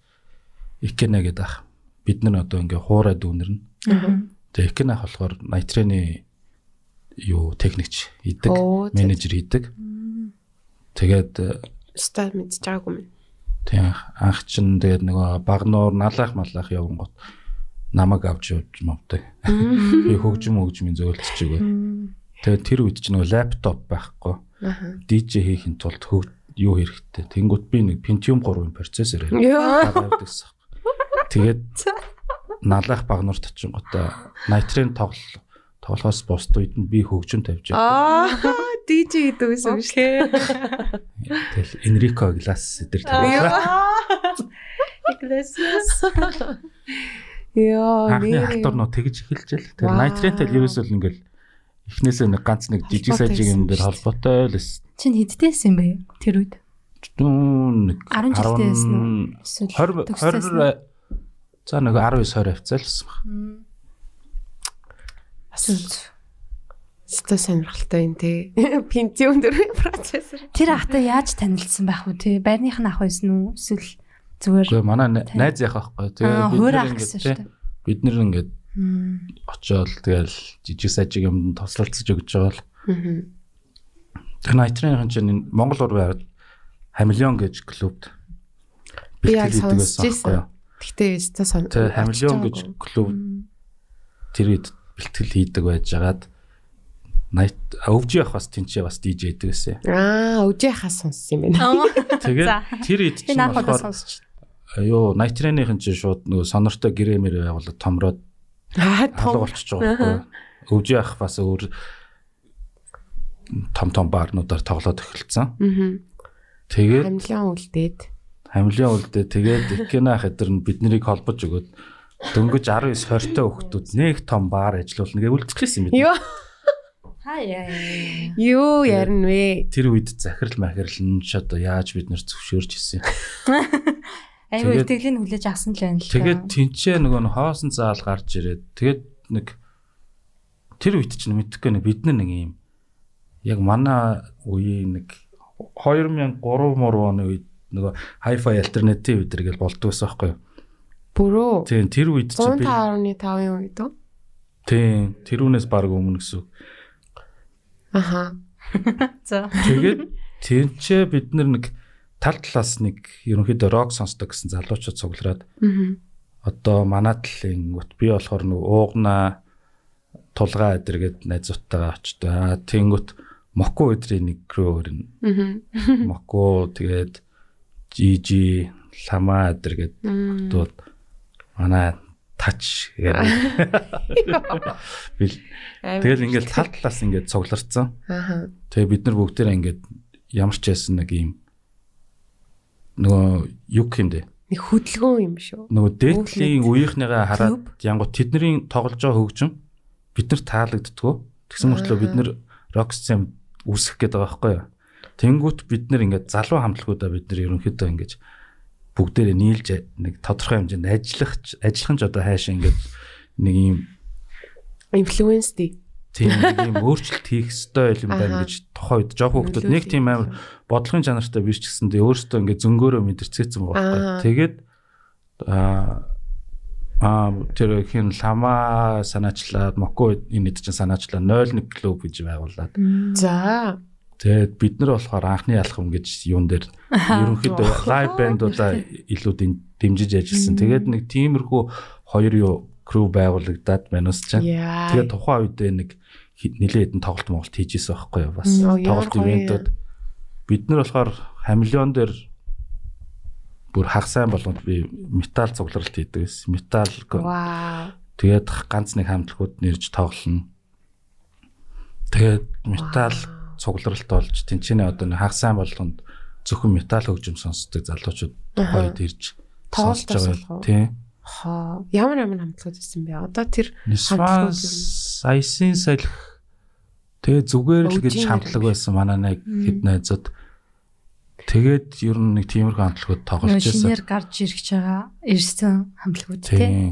Икена гэдэг ах. Бид нар одоо ингээ хуурай дүүнэрнэ. Тэгээ Икена ах болохоор найтрины юу техникч за, менежер хийдэг. Тэгээд э, ста мэдж байгаагүй юм тийм анх чин тэгээд нөгөө багнуур налах малах явгонгот намайг авч явж мовдөг. Би хөгжим хөгжмийн зөөлцчихээг. Тэгээд тэр үед ч нөгөө лаптоп байхгүй. DJ хийхин тулд юу хэрэгтэй. Тэнгүүт би нэг Pentium 3-ын процессор хэрэг яа авдаг гэсэн. Тэгээд налах багнуурт очинготой найтрын тоглол тоглохоос бусд үед нь би хөгжим тавьж явдаг. аа DJ гэдэг байсан юм шүү Тэгэл Enrico Glass эдэр тавьдаг. Iglesias. яа Анхны халтур нөө тэгж эхэлж л. Тэр найтрынтай л ерөөсөө л ингээл эхнээсээ нэг ганц нэг жижиг сажиг юм дээр байсан холбоотой л эс. Чин хэддээс юм бэ тэр үед? Дүүн нэг 10 жилтэй байсан уу? Эсвэл 20 төгссөн 20 за нэг 19 20 хавцаалсан баг. бас Ста сонирхолтой юм те. Pentium дөрвийн процессор. Тэр ахта яаж танилцсан байх вэ те? Байрных нь ах байсан уу? Эсвэл зүгээр Гэхдээ манай на- найз яах байхгүй. Тэгээ бид ах ингээд бид нар ингээд Мм. очиод тэгэл жижиг сажиг юмд тослолцож өгч байгаа л. Аа. Тэр найтрын чинь энэ Монгол ур байгаад хамелион гэж клубд Би яг сонсч байсан байсан. Гэхдээ ста сон. Тэр хамелион гэж клуб тэр үед бэлтгэл хийдэг байжгаад найт өвжи ах бас тэнцээ бас DJ хийдэг гэсэн. Аа, өжөө хас сонссон юм байна. Тэгээд тэр үед чинь болохоор юу найтрынхын чинь шууд нөгөө сонортой гэрэмэр байгуулад томроод Том. болчихж байгаа байхгүй өвжи ах бас өөр том том баарнуудаар тоглоод эхэлсэн. Тэгээд Хамлын үлдээд. хамлын үлдээ тэгээд Икенах эдэр нь биднийг холбож өгөөд дөнгөж 19 20 та хүүхдүүд нэг том баар ажиллуулна гэж үлдчихсэн юм бид. Юу? Хаяа. Юу ярина вэ? Тэр үед захирал махирал нь ч одоо яаж бид нар зөвшөөрч ирсэн. Айгу Тэгээд- итгэлийн хүлээж авсан л байна л. Тэгээд тэнцээ нөгөө хоосон заал гарч ирээд тэгээд нэг тэр үед чинь мэдхгүй нэг бид нар нэг юм яг манай үеийн нэг 2003 мөр оны үед нөгөө hi-fi alternative өдр гэж болдог байсан байхгүй юу? Бүрөө. Тийм тэр үед чинь би 105.5-ын үед үү? тийм тэрүүнээс баг өмнө гэсэн. Аха. За. Тэгээд тэнцээ бид нар нэг тал талаас нэг ерөнхийдөө рок сонсдог гэсэн залуучууд цуглараад Аа. одоо манай талын гот би болохоор нэг уугнаа тулгаа эдэргээд найзуудтайгаа очтой. Тэнгүүт моко өдрийн нэг крүү өрнө. Моко тэгээд жижи лама эдэргээд дууд манай тач гэдэг. Тэгэл ингээл тал талаас ингээд цугларцсан. Тэгээ бид нар бүгдээрээ ингээд ямар ч яасан нэг юм нөгөө юу гэмдэ Нэг хөдөлгөөн юм шүү. нөгөө дээдлийн Movement. үеийнхнийгаа хараад янгу тэдний тоглож байгаа хөгжим бид нар таалагддггүй. Тэгсэн мөртлөө бид нар рок сцен үүсгэх гээд байгаа байхгүй юу. Тэнгүүт бид нар ингээд залуу хамтлагуудаа бид нар ерөнхийдөө ингээд бүгдээрээ нийлж нэг тодорхой хэмжээнд ажиллах ажиллах нь ч одоо хайшаа ингээд нэг юм Инфлюенс дээ. Тийм юм өөрчлөлт хийх ёстой юм байна гэж тухайн үед жоох хүүхдүүд нэг тийм амар бодлогын чанартай биш ч гэсэн тэ өөрөөсөө ингээд зөнгөөрөө Аа. байхгүй. Тэгээд аа аа тэр хин лама санаачлаад моко энэ чинь санаачлаа 01 клуб гэж байгуулад. За. Тэгээд бид нар болохоор анхны алхам гэж юун дээр ерөнхийдөө лайв бэндуудаа илүү дэм- дэмжиж ажилласан. Тэгээд нэг тиймэрхүү хоёр юу крүү байгуулагдаад манус чинь. Яа. Тэгээд тухайн үедээ нэг нэлээд хэдэн тоглолт Монголд хийжсэн байхгүй юу бас тоглолт гоё ивэнтүүд бид нар болохоор хамелеон дээр бүр хаг сайн болгонд би металл цугларалт хийдэг гэсэн. Металл тэгээд ганц нэг хамтлагууд нэрж тоглоно. Тэгээд металл цугларалт болж тэнцэнэ одоо хаг сайн болгонд зөвхөн металл хөгжим сонсдог залуучууд үед ирж уу? байгаа. Тийм. Хаа. Ямар ямар хамтлагууд байсан бэ? Одоо тэр Нисвас айсын салхи тэгээ зүгээр л гэж хамтлаг байсан манай нэг хэд найзууд тэгээд ер нь нэг тиймэрхүү хамтлагууд тоглож байсан. шинээр гарч ирж байгаа ирсэн хамтлагууд тий. Тийм.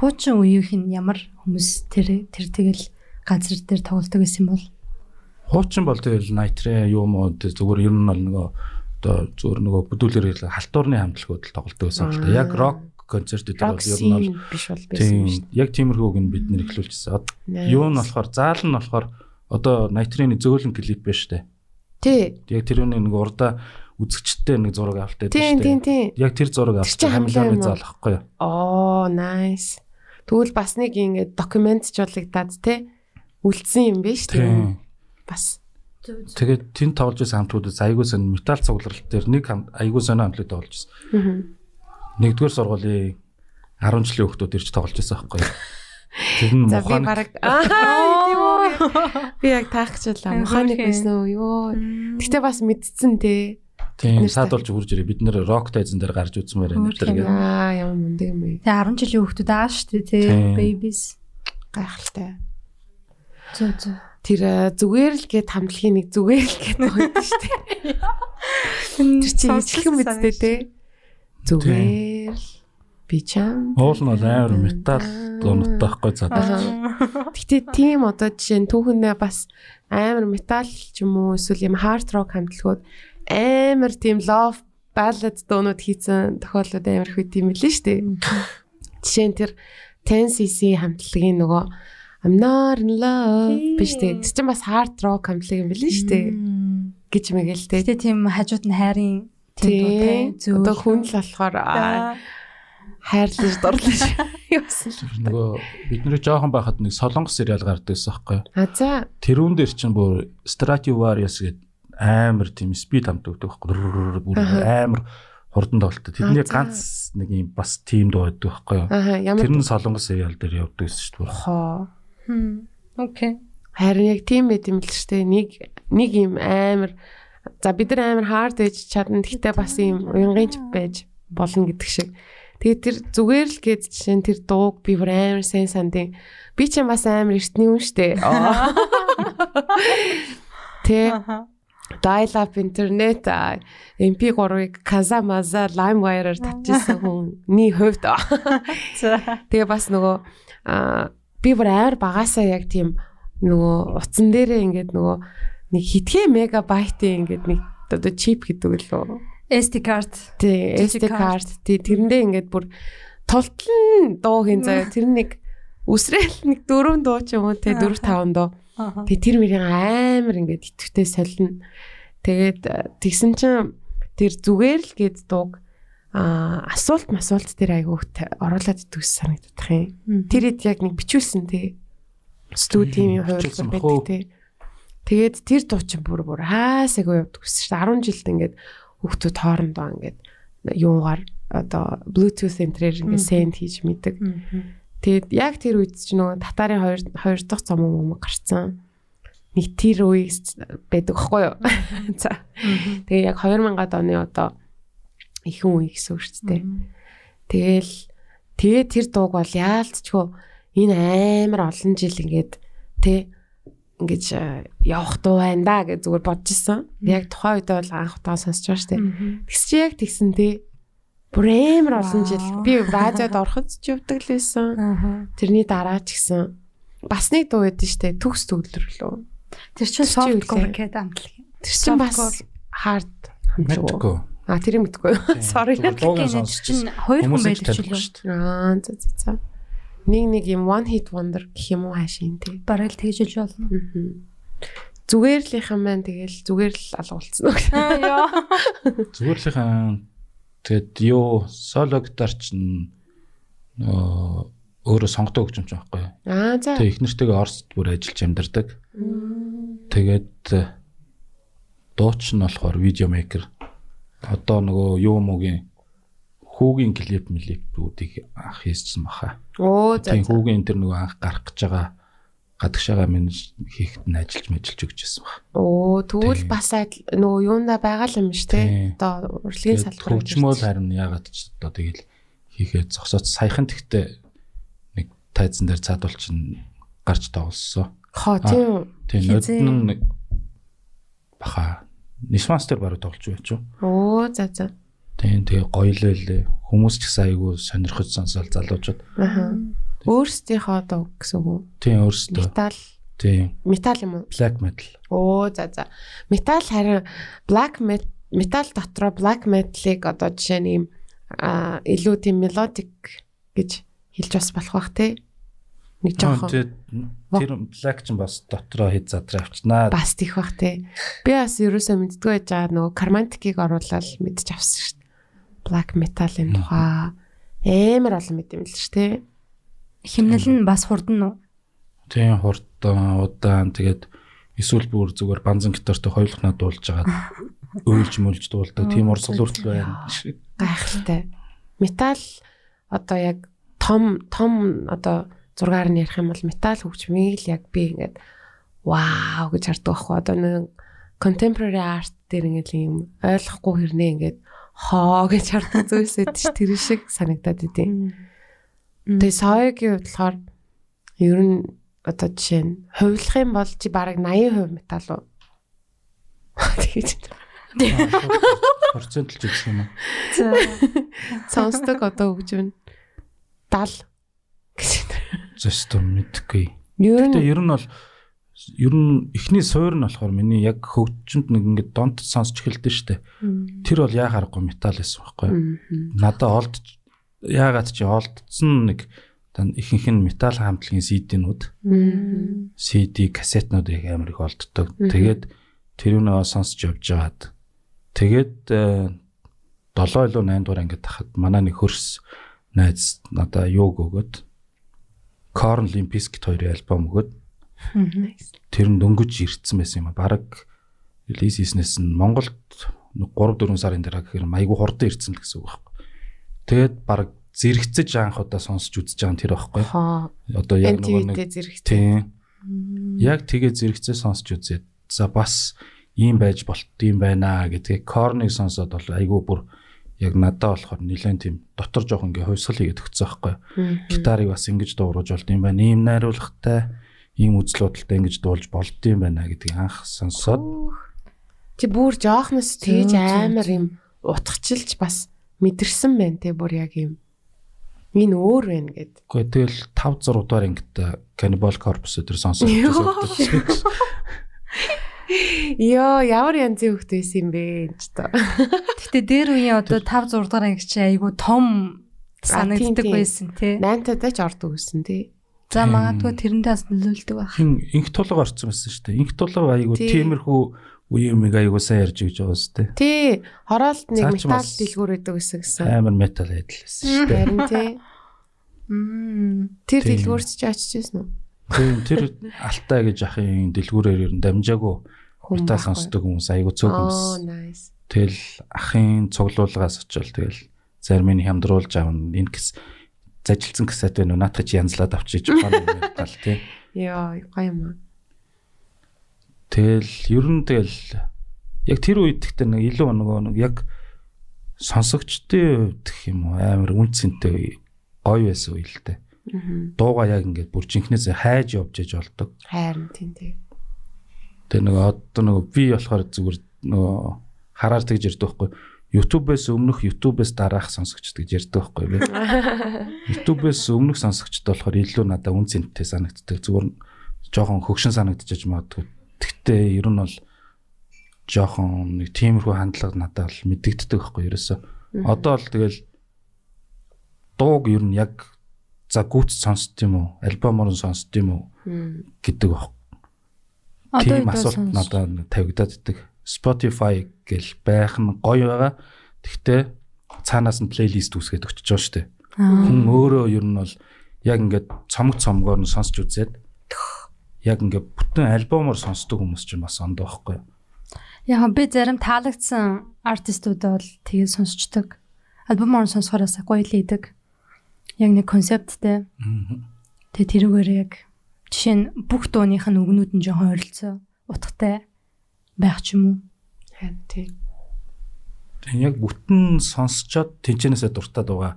Хуучин үеийнх нь ямар хүмүүс тэр тэр тэгэл газар дээр тоглолдог байсан бол Хуучин бол тэгэл найтре юу тэг зүгээр ер нь бол нөгөө одоо зүгээр нөгөө бүдүүлэр халтуурны хамтлагууд л тоглолдог байсан та. Яг рок концертүүд бол ер нь бол биш бол байсан тийм шүү яг тиймэрхүүг нь бид нэр эхлүүлчихсэн. Дээ. Юу нь болохоор заал нь болохоор одоо найтрын зөөлөн клип байна штэ. Тий. Яг тэрүүний нэг урдаа үзэгчтэй нэг зураг авалтай Тийм тийм тийм. Яг тэр зураг Тэр хамлаа хамлааны юм зал ахгүй юу? Оо, nice. Тэгвэл бас нэг ингэ докюментжуулагдаад те үлдсэн юм биш тийм. Бас. Тэгээд тэнд тоглож байсан хамтуудаас айгуу сон металл цугларалт дээр нэг айгуу сонио хамтлаг тоглож байсан. Нэгдүгээр сургуулийн 10 жилийн хүүхдүүд ирж тоглож байсан байхгүй? Тэр нь За би баг. Би яг таахчлаа. Ай, Механик хөөрхөн. байсан уу? Йоо. Гэтэ бас мэдсэн те. тийм саадулж хурж ирээ. Бид нэр рок тайзан дээр гарч үзмээр байна Хөөрхөн. гэдэг. Аа, ямар мундаг юм бэ? тэгээ 10 жилийн хүүхдүүд аа шүү дээ. Тийм. Babies. Гайхалтай. Зөө зөө. Тэр э, зүгээр л гээд хамтлагийн нэг зүгээр л гээд байдаг шүү дээ. Тэр чинь ижилхэн мэдтэй те. Зүгээр л би чам. Уул нь бол амар металл дуунуудтай байхгүй заа. Аа. Гэтэ тийм одоо жишээ нь түүхэндээ бас амар металл ч юм уу эсвэл юм хард рок хамтлагууд амар тийм love ballad дуунууд хийсэн тохиолдлууд амар их үт юм лээ шүү дээ. Жишээ нь тэр 10cc хамтлагийн нөгөө I'm not in love биш дээ. Тэр чинь бас hard rock хамтлаг юм билээ шүү дээ. гэж мэгэл Гэтэ тийм хажууд нь хайрын тий. зүг. Одоо хүн л болохоор хайрлаж дурлаж явсан л. Нөгөө бидний жоохон байхад нэг солонгос сериал гардаг байсан байхгүй юу? А за Тэрүүн дээр чинь бүр Stradivarius гэдэг амар тийм спид хамт өгдөг байхгүй бүр Аха. амар хурдан тоглолттой. Тэдний ганц нэг юм бас тим дуу байдаг байхгүй юу? Тэр нь солонгос сериал дээр явдаг гэсэн шүү дээ. хоо Хм. Окей. Харин яг тийм байт юм л шүү дээ. Нэг нэг юм амар за бид нар амар hard ээж чадна. Гэхдээ бас юм уянгийнч байж болно гэдэг шиг. Тэгээд тэр зүгээр л гээд жишээ нь тэр дууг би бүр амар сайн сандын. Би ч бас амар эртний хүн. Аа. Тэ dial up а, MP3-ыг Kazamaza LimeWire-аар татчихсан хүний хувьд. Тэгээ бас нөгөө би бүр амар багасаа яг тийм нөгөө утсан дээрээ ингээд нөгөө нэг хитгэн мегабайтын ингээд нэг одоо чип гэдэг лөө. SD card. Тий, SD card. Тий, тэрэндээ ингээд бүр тултлан дуу хийн заяа. Тэр нэг үсрээл нэг дөрөв дуу ч юм уу те 4 5 дуу. Тэгээ тэр мөрийн амар ингээд итгэвтэй солино. Тэгээд э, тэгсэн чинь тэр зүгээр л гээд дууг а асуулт масуулт тэр айгуух оруулаад идэгс санагдах юм. Тэр хэд яг нэг бичүүлсэн тий. Студийн хувилбар байдаг тий. Тэгээд тэр дуу чинь бүр бүр хаасаагүй явдаг гэсэн дээ. 10 жилд ингээд хүүхдүүд хоорондоо ингээд юугаар одоо Bluetooth энтрээр ингээд send хийж мэддэг. Тэгээд яг тэр үед ч нөгөө татарын хоёр хоёр дахь цом юм гарцсан. Нэг тэр үеэс байдаг хгүй юу? За. Тэгээ яг 2000-ад оны одоо ихэнх үе гэсэн үг шүү дээ. Тэгэл тэгээ тэр дууг бол яалтчгүй энэ амар олон жил ингээд тэ ингэж явах дуу байна да гэж зүгээр бодож исэн. Яг тухайн үед бол анх удаа сонсч байгаа шүү дээ. Тэгс чи яг тэгсэн тий. Бүр амар олон жил би радиод ороход ч явдаг л байсан. Тэрний дараа ч гэсэн бас нэг дуу байдсан шүү дээ. Төгс төгөлрлөө. Тэр чинь soft core гэдэг амтлаг. Тэр чинь бас hard хамжгүй. А тэрийг мэдгүй. Sorry. Дуугийн чинь хоёр хүн байдаг ч үлээ. Аа за за за. Нэг нэг юм one hit wonder гэх юм уу хаашийн тий. Бараг л тэгж иж болно. Зүгээр л юм байна тэгэл зүгээр л алгуулсан үг. Яа. Зүгэрлийнхэн тэгэд юу соло гитар чинь нөө өөрөө сонгодог гэж юм байхгүй юу? Аа за. Тэгээ их нэртэйгээ Оросд бүр ажиллаж амьдардаг. Тэгээд дууч нь болохоор видеомейкер одоо нөгөө юу мөгийн хүүгийн клип мэлипүүдийг анх хийсэн баха. Оо за. Тийм хүүгийн тэр нөгөө анх гарах гэж байгаа гадагшаага минь хийхэд нь ажиллаж мэжилж өгч байсан баг. Оо тэгвэл бас нөгөө юунда байгаа л юм шүү дээ. Одоо урлагийн салбар. Хөгжмөөл харин ягаад ч одоо тэгэл хийхэд зогсоод саяхан тэгтээ нэг тайзан дээр цаадуул чинь гарч тоглосон. Хоо тийм. Тийм нөдн нэг баха Нисмастер баруу тоглож байж юу? Оо за за. Тийм тэгээ гоё л байлээ. Хүмүүс ч гэсэн айгүй сонирхож сонсоол залуучууд. Аа. Өөрсдийнхөө дуу гэсэн үг. Тийм өөрсдөө. Метал. Тийм. Метал юм уу? Black metal. Оо за за. Метал харин black metal дотроо black metal-ыг одоо жишээ нь юм а илүү тийм melodic гэж хэлж бас болох бах тий. Нэг жоохон тэр black ч бас дотроо хэд задраа авчнаа. Бас тийх бах тий. Би бас ерөөсөө мэддгүй байж байгаа нөгөө кармантикийг оруулаад мэдчих авсан шүү дээ. Black metal-ын тухай амар олон мэд юм л шүү дээ. Химнэл нь бас хурдан уу? Тийм хурдан удаан тэгээд эсвэл бүр зүгээр банзан гитартай хоёулахнаа дуулж агаад өөлж мөлж дуулдаг тийм урсгал хүртэл байна. Гайхалтай. Метал одоо яг том том одоо зургаар нь ярих юм бол метал хөгжмийг л яг би ингээд вау гэж хардаг байхгүй одоо нэг contemporary art дээр ингээд юм ойлгохгүй хэрнээ ингээд хоо гэж хардаг зүйлс ш тэр шиг санагдаад идэв. Тэгээ соёгийн хувьд болохоор ер нь одоо жишээ нь хувилах юм бол чи бараг 80% метал уу? Тэгээд процент л жигс юм аа. За. Сонсдог одоо хөгжим 70 гэж. Зөстө мэдгүй. Ер нь Тэгээ ер нь бол ер нь эхний суур нь болохоор миний яг хөгжимд нэг ингээд донт сонсч эхэлдэж штэ. Тэр бол яа харахгүй метал байсан байхгүй. Надаа олд яагаад чи олдсон нэг ихэнх нь метал хамтлагийн CD-нүүд. CD кассетнууд яг амар их олддог. Тэгээд тэрүүнээ сонсч явж байгаад тэгээд 7 илүү 8 дугаар ангид тахад манай нэг хөрс найз надаа юуг өгөөд Korn Limp Bizkit хоёрын альбом өгөөд тэр нь дөнгөж ирдсэн байсан юм а. Бараг релиз хийснээс нь Монголд 3 4 сарын дараа гэхээр майгу хурдан ирдсэн л гэсэн үг байхгүй. Тэгээд бараг зэрэгцэж анх удаа сонсч үзэж байгаа нь тэр байхгүй. Одоо яг нөгөө нэг тийм. Яг тэгээ зэрэгцээ сонсч үзээд за бас ийм байж болт юм байна гэдгийг корныг сонсоод бол айгүй бүр яг надад болохоор нэлээд тийм дотор жоох ингээ хувьсгал хийгээд өгсөн байхгүй. Гитарыг бас ингэж дууруулж болт юм байна. Ийм найруулгатай, ийм үзэл бодолтой ингэж дуулж юм байна гэдгийг анх сонсоод чи бүр жоохноос тэгж амар юм утгачилж бас мэдэрсэн байна те бүр яг юм энэ өөр байна гэд. Гэхдээ тэгэл 5 6 удаар ингээд Cannibal Corpse өдр сонсож байсан. Йоо, ямар янзын хөхт байсан юм бэ энэ ч та. Гэтэ дээр үеийн одоо 5 6 дугаар анги чи айгу том санагддаг байсан тий. 8 тадаа ч ордог байсан тий. За магадгүй тэрэндээ бас нөлөөлдөг байх. Инх тулга орсон байсан шүү дээ. Инх тулга айгу тиймэрхүү үе юмыг аягүй сайн ярьж өгч байгаа үстэй. Тий, хороолт нэг металл дэлгүүр өгдөг гэсэн гэсэн. Амар метал хэдлээсэн шүү дээ. Харин тий. Мм. Тэр дэлгүүрч ч очижсэн үү? Тийм тэр алтай гэж ахын дэлгүүрээр ер нь дамжаагүй Хүн метал байхгүй. сонсдог хүмүүс аягүй цөөх Аа, хүмүүс. nice. Тэгэл ахын цуглуулгаас очивол тэгэл зарим нь хямдруулж аавна. Энэ гэс зажилсан касет байна уу? Наатах чи янзлаад авчиж ухаан метал тий. Йоо, гоё юм аа. Тэгэл ер нь тэгэл яг тэр үед гэхдээ нэг илүү нөгөө нэг яг сонсогчдын хувьд гэх юм уу амар үнцэнтэй гоё байсан үе л дээ. Аа. Дууга яг ингээд бүр жинхнээс хайж явж иж болдог. Хайрын тийм тий. Тэгээ нөгөө одоо нөгөө би болохоор зүгээр нөгөө хараар тэгж ярьдаг байхгүй. YouTube-ээс өмнөх YouTube-ээс дараах сонсогчд гэж ярьдаг байхгүй би. YouTube-ээс өмнөх сонсогчд болохоор илүү надад үн цэнтэй санагддаг. Зүгээр жоохон хөгшин санагдчих магадгүй. Тэгтээ ер нь бол жоохон нэг тиймэрхүү хандлага надад бол мэдэгддэг байхгүй ерөөсөө. Одоо л тэгэл дууг ер нь яг за гүц сонсд юм уу? Альбомоор нь сонсд юм уу гэдэг баг. Тийм юу асуулт надад нэг тавигдаад идэг. Spotify гэл байх нь гоё байгаа. Тэгтээ цаанаас нь плейлист үүсгээд өчөж байгаа шүү дээ. Хүн өөрөө ер нь бол яг ингээд цомог цомгоор нь сонсч үзээд яг ингээд бүтэн альбомоор сонсдог хүмүүс ч бас ондоо байхгүй юу? Яг би зарим таалагдсан артистуудаа бол тэгээд сонсчдаг. Альбомоор сонсохоороо гоё л идэг. Яг нэг концепттэй. Тэгээ тэрүүгээр яг жишээ нь бүх дууных нь үгнүүд нь жоохон ойролцоо, утгатай байх ч юм уу. Харин тий. Тэгээ яг бүтэн сонсчоод тэнчэнээсээ дуртаад байгаа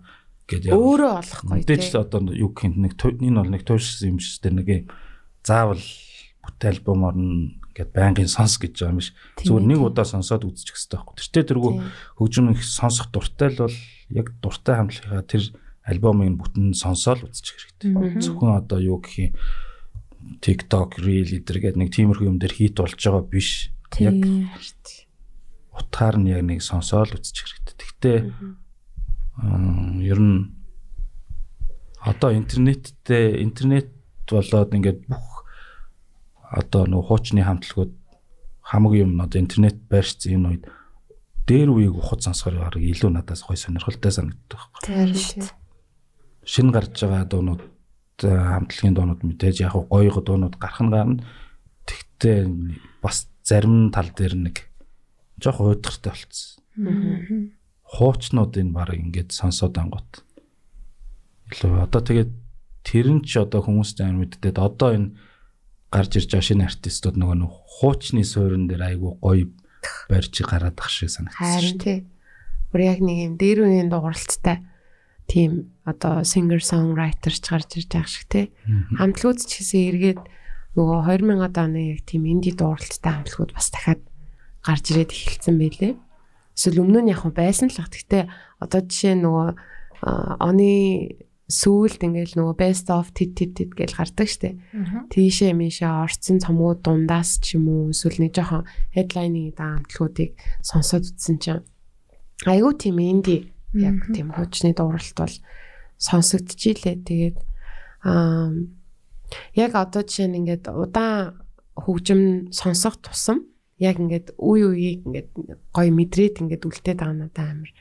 гэдэг Өөрөө олохгүй мэдээж тий. л одоо юу гэх юм нэг энэ бол нэг туушсан юм шүү дээ нэг юм заавал бүтээл альбомоор нь ингээд байнгын сонс гэж байгаа юм биш. Тийм Зүгээр ээ, нэг тийм. удаа сонсоод үзчих хэрэгтэй байхгүй. Тэртээ тэргүй Тийм. хөгжим их сонсох дуртай л бол яг дуртай хамтлагаа тэр альбомыг бүтэн сонсоол үзчих хэрэгтэй. Зөвхөн одоо юу гэх юм TikTok Reel эдэр гэдэг нэг тиймэрхүү юм дээр хит болж байгаа биш. Яг Тийм. утгаар нь яг нэг сонсоол үзчих хэрэгтэй. Тэгтээ ер нь одоо интернеттэй интернет болоод ингээд бүх одоо нөх хуучны хамтлагууд хамаг юм одоо интернет байршсан энэ үед дээр үеийг ухад сонсохоор хараг илүү надаас гой сонирхолтой санагддаг байхгүй. Харин тий. Шинэ гарч байгаа дуунууд хамтлагийн дуунууд мэдээж яг гоё дуунууд гарах нь гарна. Тэгтээ бас зарим тал дээр нэг жоох уйдгартай болцсон. хуучнуудын баг ингээд сонсоод ангууд. Илүү одоо тэгээд тэр нь ч одоо хүмүүстэй амар мэддээд одоо энэ гарч ирж байгаа шинэ артистууд нөгөө нэг хуучны суурин дээр айгүй гоё барьж гараад ах шиг санагдсан шүү дээ. Бүр яг нэг юм дээр үеийн дууралттай тийм одоо singer songwriter ч гарч ирж байгаа шиг тий. Хамтлагууд ч гэсэн эргээд нөгөө 2000-ад оны яг тийм инди дууралттай хамтлагууд бас дахиад гарч ирээд эхэлсэн байлээ. Эсвэл өмнө нь яг байсан л ах. Гэхдээ одоо жишээ нөгөө оны сүүлд ингээл нөгөө best of tit tit tit гэж гардаг штеп. Тийшээ мишээ орцсон цомгууд дундаас ч юм уу эсвэл нэг жоохон headline-ийн даамтлуудыг сонсоод үзсэн чинь айгүй тийм инди яг тийм хуучны дууралт бол сонсогдчихилээ. Тэгээд аа яг одоо жишээ нь ингээд удаан хөгжим сонсох тусам яг ингээд үе үеийг ингээд гоё мэдрээд ингээд үлдээд байгаа надад амар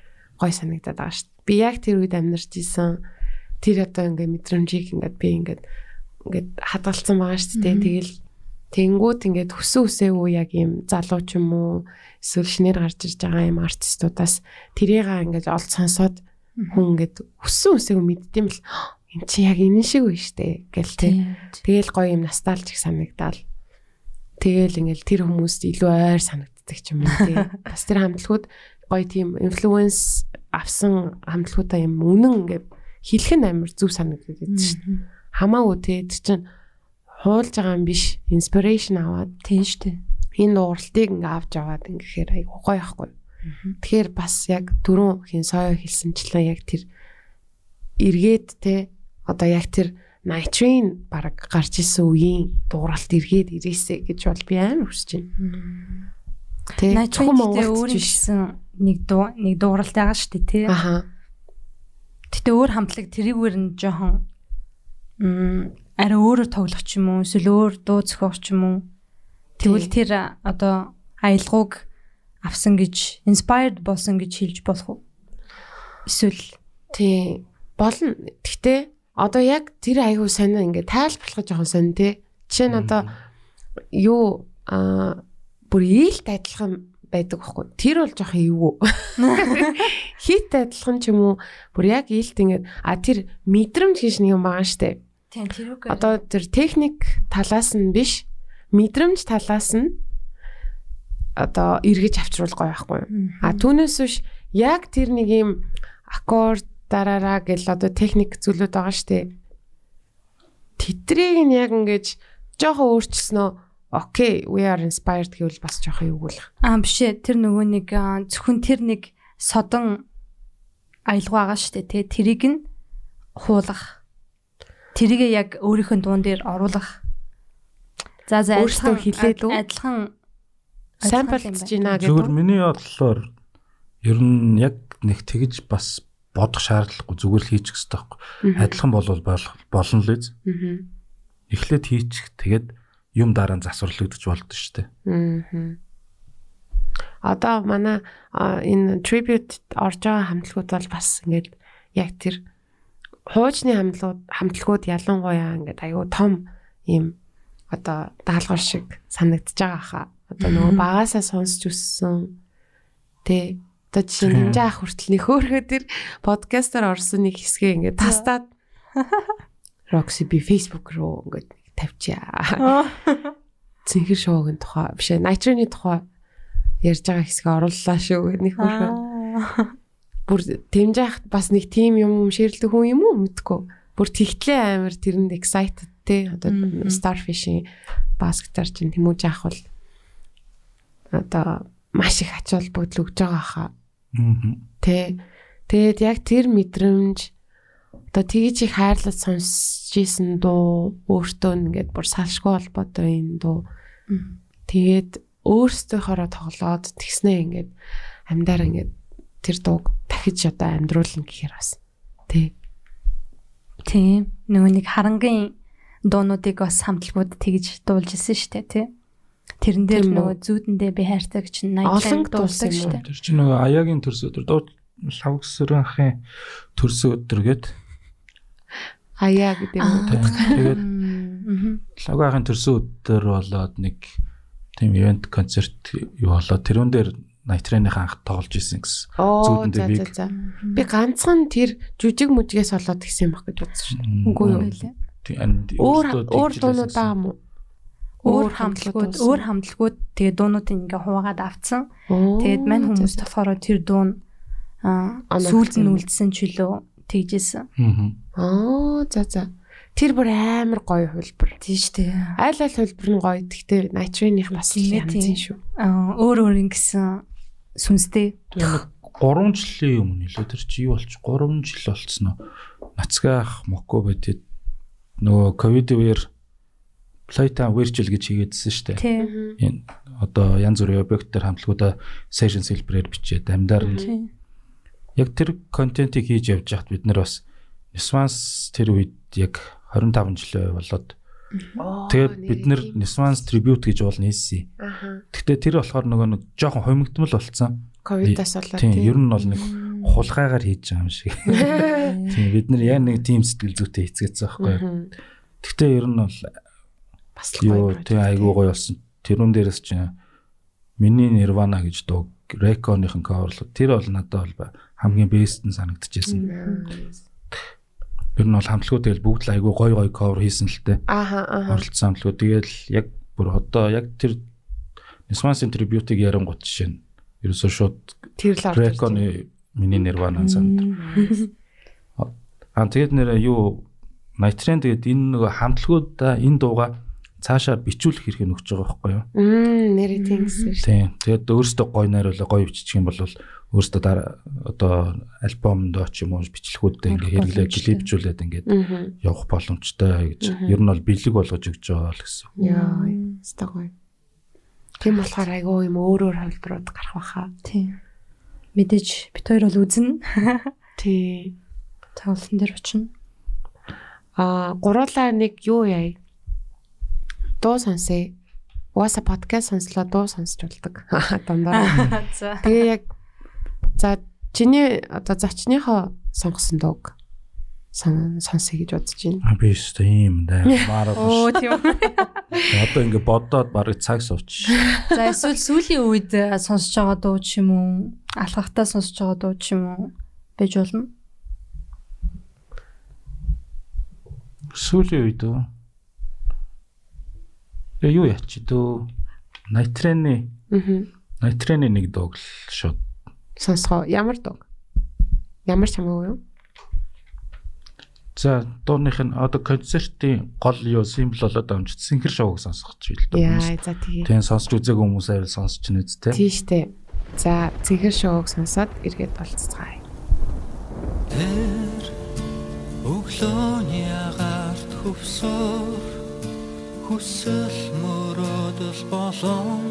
гоё санагдаад байгаа шүү дээ. Би яг тэр үед амьдарч исэн тэр одоо ингээд мэдрэмжийг ингээд би ингээд ингээд хадгалсан байгаа шүү дээ. Тэгэл тэнгууд ингээд хүсэн үсээгүй яг юм залуу ч юм уу эсвэл шинээр гарч ирж байгаа юм артистуудаас тэрийг ингээд олд сонсоод хүн ингээд хүсэн үсээгүй мэддэм бил эн чи яг энэ шиг үү штэ гэл тэ. Тэгэл гоё юм ностальжик санагдаал. Тэгэл ингээл тэр хүмүүст илүү ойр санагддаг ч юм уу тий. Бас тэр хамтлагууд гоё тийм инфлюенс авсан хамтлагуудаа юм үнэн ингээд хэлэх нь амар зүв санагддаг гэдэг дээ. Хамаагүй тий тэр чинь хуулж байгаа юм биш. Inspiration аваад Тийм шүү дээ. энэ дууралтыг ингээ авч аваад ингэхээр айгу гоё байхгүй. Тэгэхээр бас яг дөрөв хин соёо хэлсэнчлэн яг тэр эргээд те одоо яг тэр Night Train баг гарч исэн үеийн дууралт эргээд ирээсэ гэж бол би амар хүсэж байна. Тэ Начхуу Монголд өөр биш. гэсэн нэг дуу нэг дууралт байгаа шүү дээ тий. Аха. Гэтэ өөр хамтлаг тэрийгээр нь жоохон м арай өөрөөр тоглох ч юм уу эсвэл өөр дуу зохиох ч юм уу. Тэгвэл тэр одоо аялгауг авсан гэж inspired болсон гэж хэлж болох уу? Эсвэл тий болно. Гэхдээ одоо яг тэр аягүй сонио ингээд тайлбарлах жоохон сонио тий. Жишээ нь одоо юу аа бүр ээлт адилхан байдаг байхгүй. Тэр бол жоохон эвгүй. Хит адилхан ч юм уу бүр яг ээлт ингээд а тэр мэдрэмж гэж нэг юм байгаа штэ. тийм тэрүүг Одоо тэр техник талаас нь биш мэдрэмж талаас нь одоо эргэж авчруул гоё байхгүй? А түүнээс биш яг тэр нэг юм аккорд дараараа гэл одоо техник зүйлүүд байгаа штэ. Тэдрийг нь яг ингэж жоохон өөрчилснөө окей we are inspired гэвэл бас жоохон эвгүүлэх. Аа биш ээ тэр нөгөө нэг зөвхөн тэр нэг содон аялгаа байгаа штэ тий тэрийг нь хуулах. Тэрийг яг өөрийнхөө дуун дээр оруулах. За за Өөртөө хилээд үү? адилхан Сайн болцож байна. байна Зүгээр гэдэг. миний бодлоор ер нь яг нэг тэгж бас бодох шаардлагагүй зүгээр л хийчих хэрэгтэй байхгүй. Адилхан болвол бол- болно л үз. Эхлээд хийчих тэгээд юм дараа нь засварлагдаж болдог шүү дээ. Одоо манай энэ tribute орж байгаа хамтлагууд бол бас ингээд яг тэр хуучны хамтлагууд хамтлагууд ялангуяа ингээд аюу том ийм одоо даалгавар шиг санагдаж байгаа хаа. Одоо нөгөө багасаа сонсч өссөн тэ одоо жишээ нь Тийм. нэмжээ ах хүртэл нэг хөөхөө тэр подкастаар орсон нэг хэсгээ ингээд тастаад Roxy би Facebook руу ингээд нэг тавьчаа. Цэнхэр шоугийн тухай биш ээ Nitrogen-ы тухай ярьж байгаа хэсгээ орууллаа шүү гэдэг нэг хөөхөө. Бүр тэмжээх бас нэг тим юм ширэлдэг хүн юм уу мэдгүй. Бүр тэгтлээ амир тэрэнд excited те одоо starfish-ийн баскетаар чинь тэмүүж яах бол одоо маш их ач холбогдол өгж байгаа хаа. Тэ. Тэгээд яг тэр мэдрэмж одоо тэгж их хайрлаж сонсч ийсэн дуу өөртөө ингээд бүр салшгүй холбоотой энэ дуу. Тэгээд өөрсдийнхоороо тоглоод тэгснээ ингээд амьдаар ингээд тэр дууг дахиж одоо амьдруулна гэхээр бас тий. Тийм. Нөгөө нэг харангийн дуунуудыг бас хамтлагууд тэгж дуулж ирсэн шүү дээ, тий. Тэрэн дээр нөгөө зүүдэндээ би хайрцаг чинь 80 Олон дуулдаг шүү дээ. Тэр чинь нөгөө аягийн төрс өдөр дуу лавгсрын ахын төрс өдөр гээд Аяа гэдэг юм. тэгээд Мгм. лавга ахын төрс өдөр болоод нэг тийм ивент концерт юу болоод тэрүүн дээр Найтрeenийхэн анх тоглож исэн гэсэн. Биг. за. Би ганцхан тэр жүжиг мүжгээс олоод гисэн юм баг гэж бодсон шүү дээ. Үгүй юу? Байлаа. Өөр өөр дуунууд байгаа юм уу? Өөр хамтлагууд, өөр хамтлагууд тэгээ дуунуудыг ингээ хуваагаад авцсан. Тэгээд мань хүмүүс болохоор тэр дуун сүүлд нь үлдсэн ч үлээ тэгжсэн. Аа за за. Тэр бүр амар гоё хөлбөр. Тийм шүү дээ. Айл айл хөлбөр нь гоё. Гэхдээ Nitrogen-ийнх бас янз тийм. шүү. Аа өөр өөр ингэсэн сүнстэй. Тэгээ нэг 3 жилийн өмнө илүү тэр чи юу болч 3 жил болцсон уу? Нацгаах моко бидэд нөгөө ковид үеэр Playtime virtual гэж хийгээдсэн шүү дээ. Тий. Энэ одоо янз бүрийн объектээр хамтлагуудаа session хэлбэрээр бичээд амьдаар нь яг тэр контентийг хийж явж хахад бид нар бас Nisvans тэр үед яг 25 жилээ болоод тэгээд бид нар Nisvans tribute гэж уул. Аха. Гэхдээ тэр болохоор нөгөө нэг жоохон хомигдмал болцсон. Ковидаас болоод Тийм, ер нь бол нэг хулгайгаар хийж байгаа юм шиг. Тийм, бид нар яг нэг team сэтгэл зүйтэй хийцгээсэн байхгүй. Гэхдээ ер нь бол бас л гоё. тийм айгүй гоё болсон. Тэрүүн дээрээс чинь миний Nirvana гэж дуу Recon-ийн cover-лууд тэр бол надад бол хамгийн best нь санагдчихсэн. Ер нь бол хамтлагууд тэгэл бүгд л айгүй гоё гоё cover хийсэн л дээ. Аха аха. Оролцсон хамтлагууд тэгэл яг бүр одоо яг тэр Nisman-ийн tribute-ийг ярангуут жишээ нь ерөөсөө шууд Тэр л. Recon-ы миний Nirvana санагдав. Аа тэгээд нэр юу Nitrend тэгээд энэ нөгөө хамтлагуудаа энэ дууга цаашаа бичүүлэх хэрэг нөгж байгаа байхгүй юу? Мм нэрээ тэнгсэн шүү. Тийм. Тэгээд өөрөөсөө гой найруулаа гой бичих юм бол өөрөөсөө дараа одоо альбомд ч юм уу бичлэгүүдтэй ингээ хэрэглээ боломжтой. клипжүүлээд ингээд явах боломжтой гэж. Ер нь бол бэлэг болгож өгч байгаа л гэсэн. Яа, өстой гоё. Тийм болохоор айгүй юм өөр өөр хувилбарууд гарах баха. Тий. Мэдээж бит хоёр бол үзэн Тий. тоглолтын дээр очино. Аа, гуруулаа нэг юу яа? Дуу сонсъё. угаасаа подкаст сонслоо дуу сонсч болдог. Дандаа. За. Тэгээ яг за чиний одоо зочныхоо сонгосон дууг сон сонсъё гэж бодож байна. А би өстө ийм даймаар Оо тийм. одоо ингэ бодоод барыг цаг сууч. За эсвэл сүүлийн үед сонсож байгаа дуу ч юм уу, алхахтаа сонсож байгаа дуу ч юм уу байж болно. Сүүлийн үед үү? Тэгээ юу яач дөө? Найтрэний Аа. Найтрэний нэг дууг л шууд Сонсгоо. Ямар дуу? Ямар ч хамаагүй юу? За дууных нь одоо концертын гол юу символ болоод амжиж синхэр шоуг сонсох ч билдэг Яа, хүмүүс. за тэгээ. Тэгээ сонсч үзээгүй хүмүүс авал сонсч нь үст те. Тийм штэ. За цэгэр шоуг сонсоод эргээд болцгаая. Тэр өглөөний агаарт хөвсөөр хүсэл мөрөөдөл болон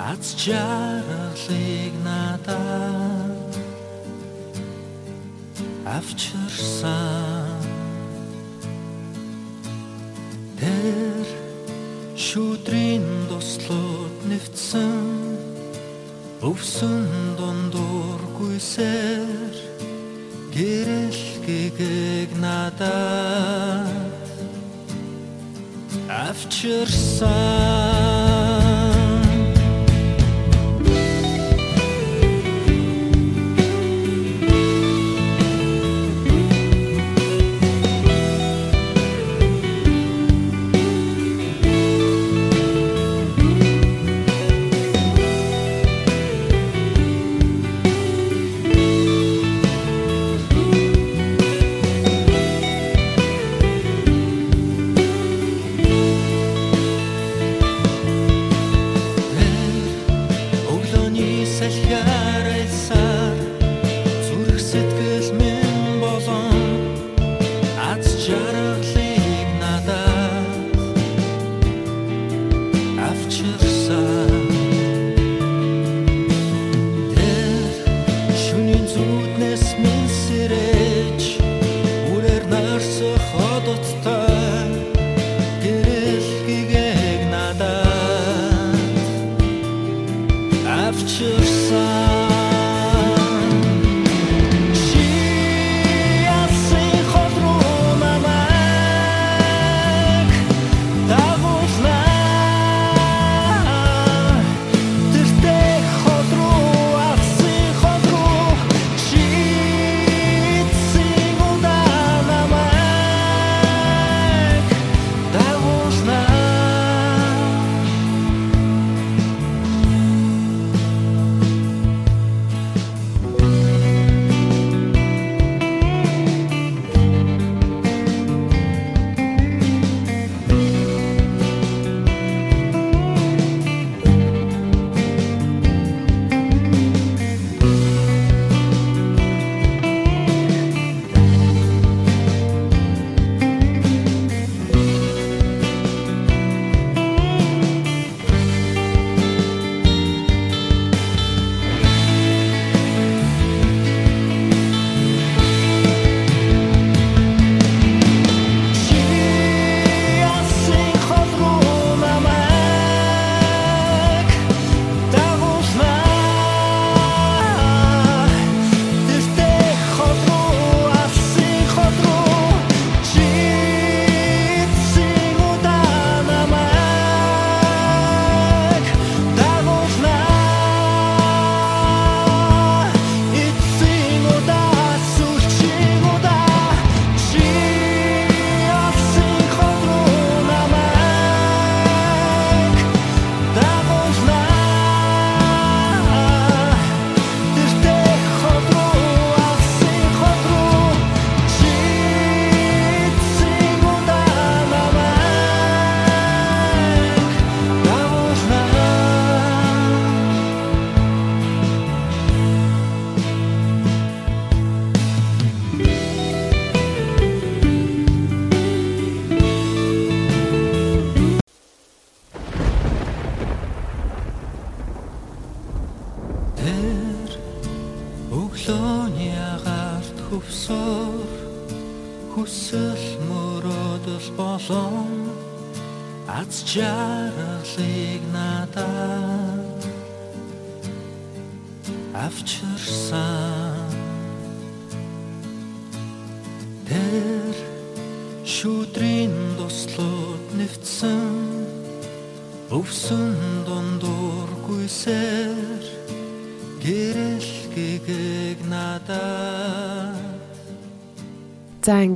аз жаргалыг надад авчирсан. Тэр шүдрийн дуслууд нэвтсэн өвсөн дундуур гүйсээр гэрэл гэгийг надад авчирсан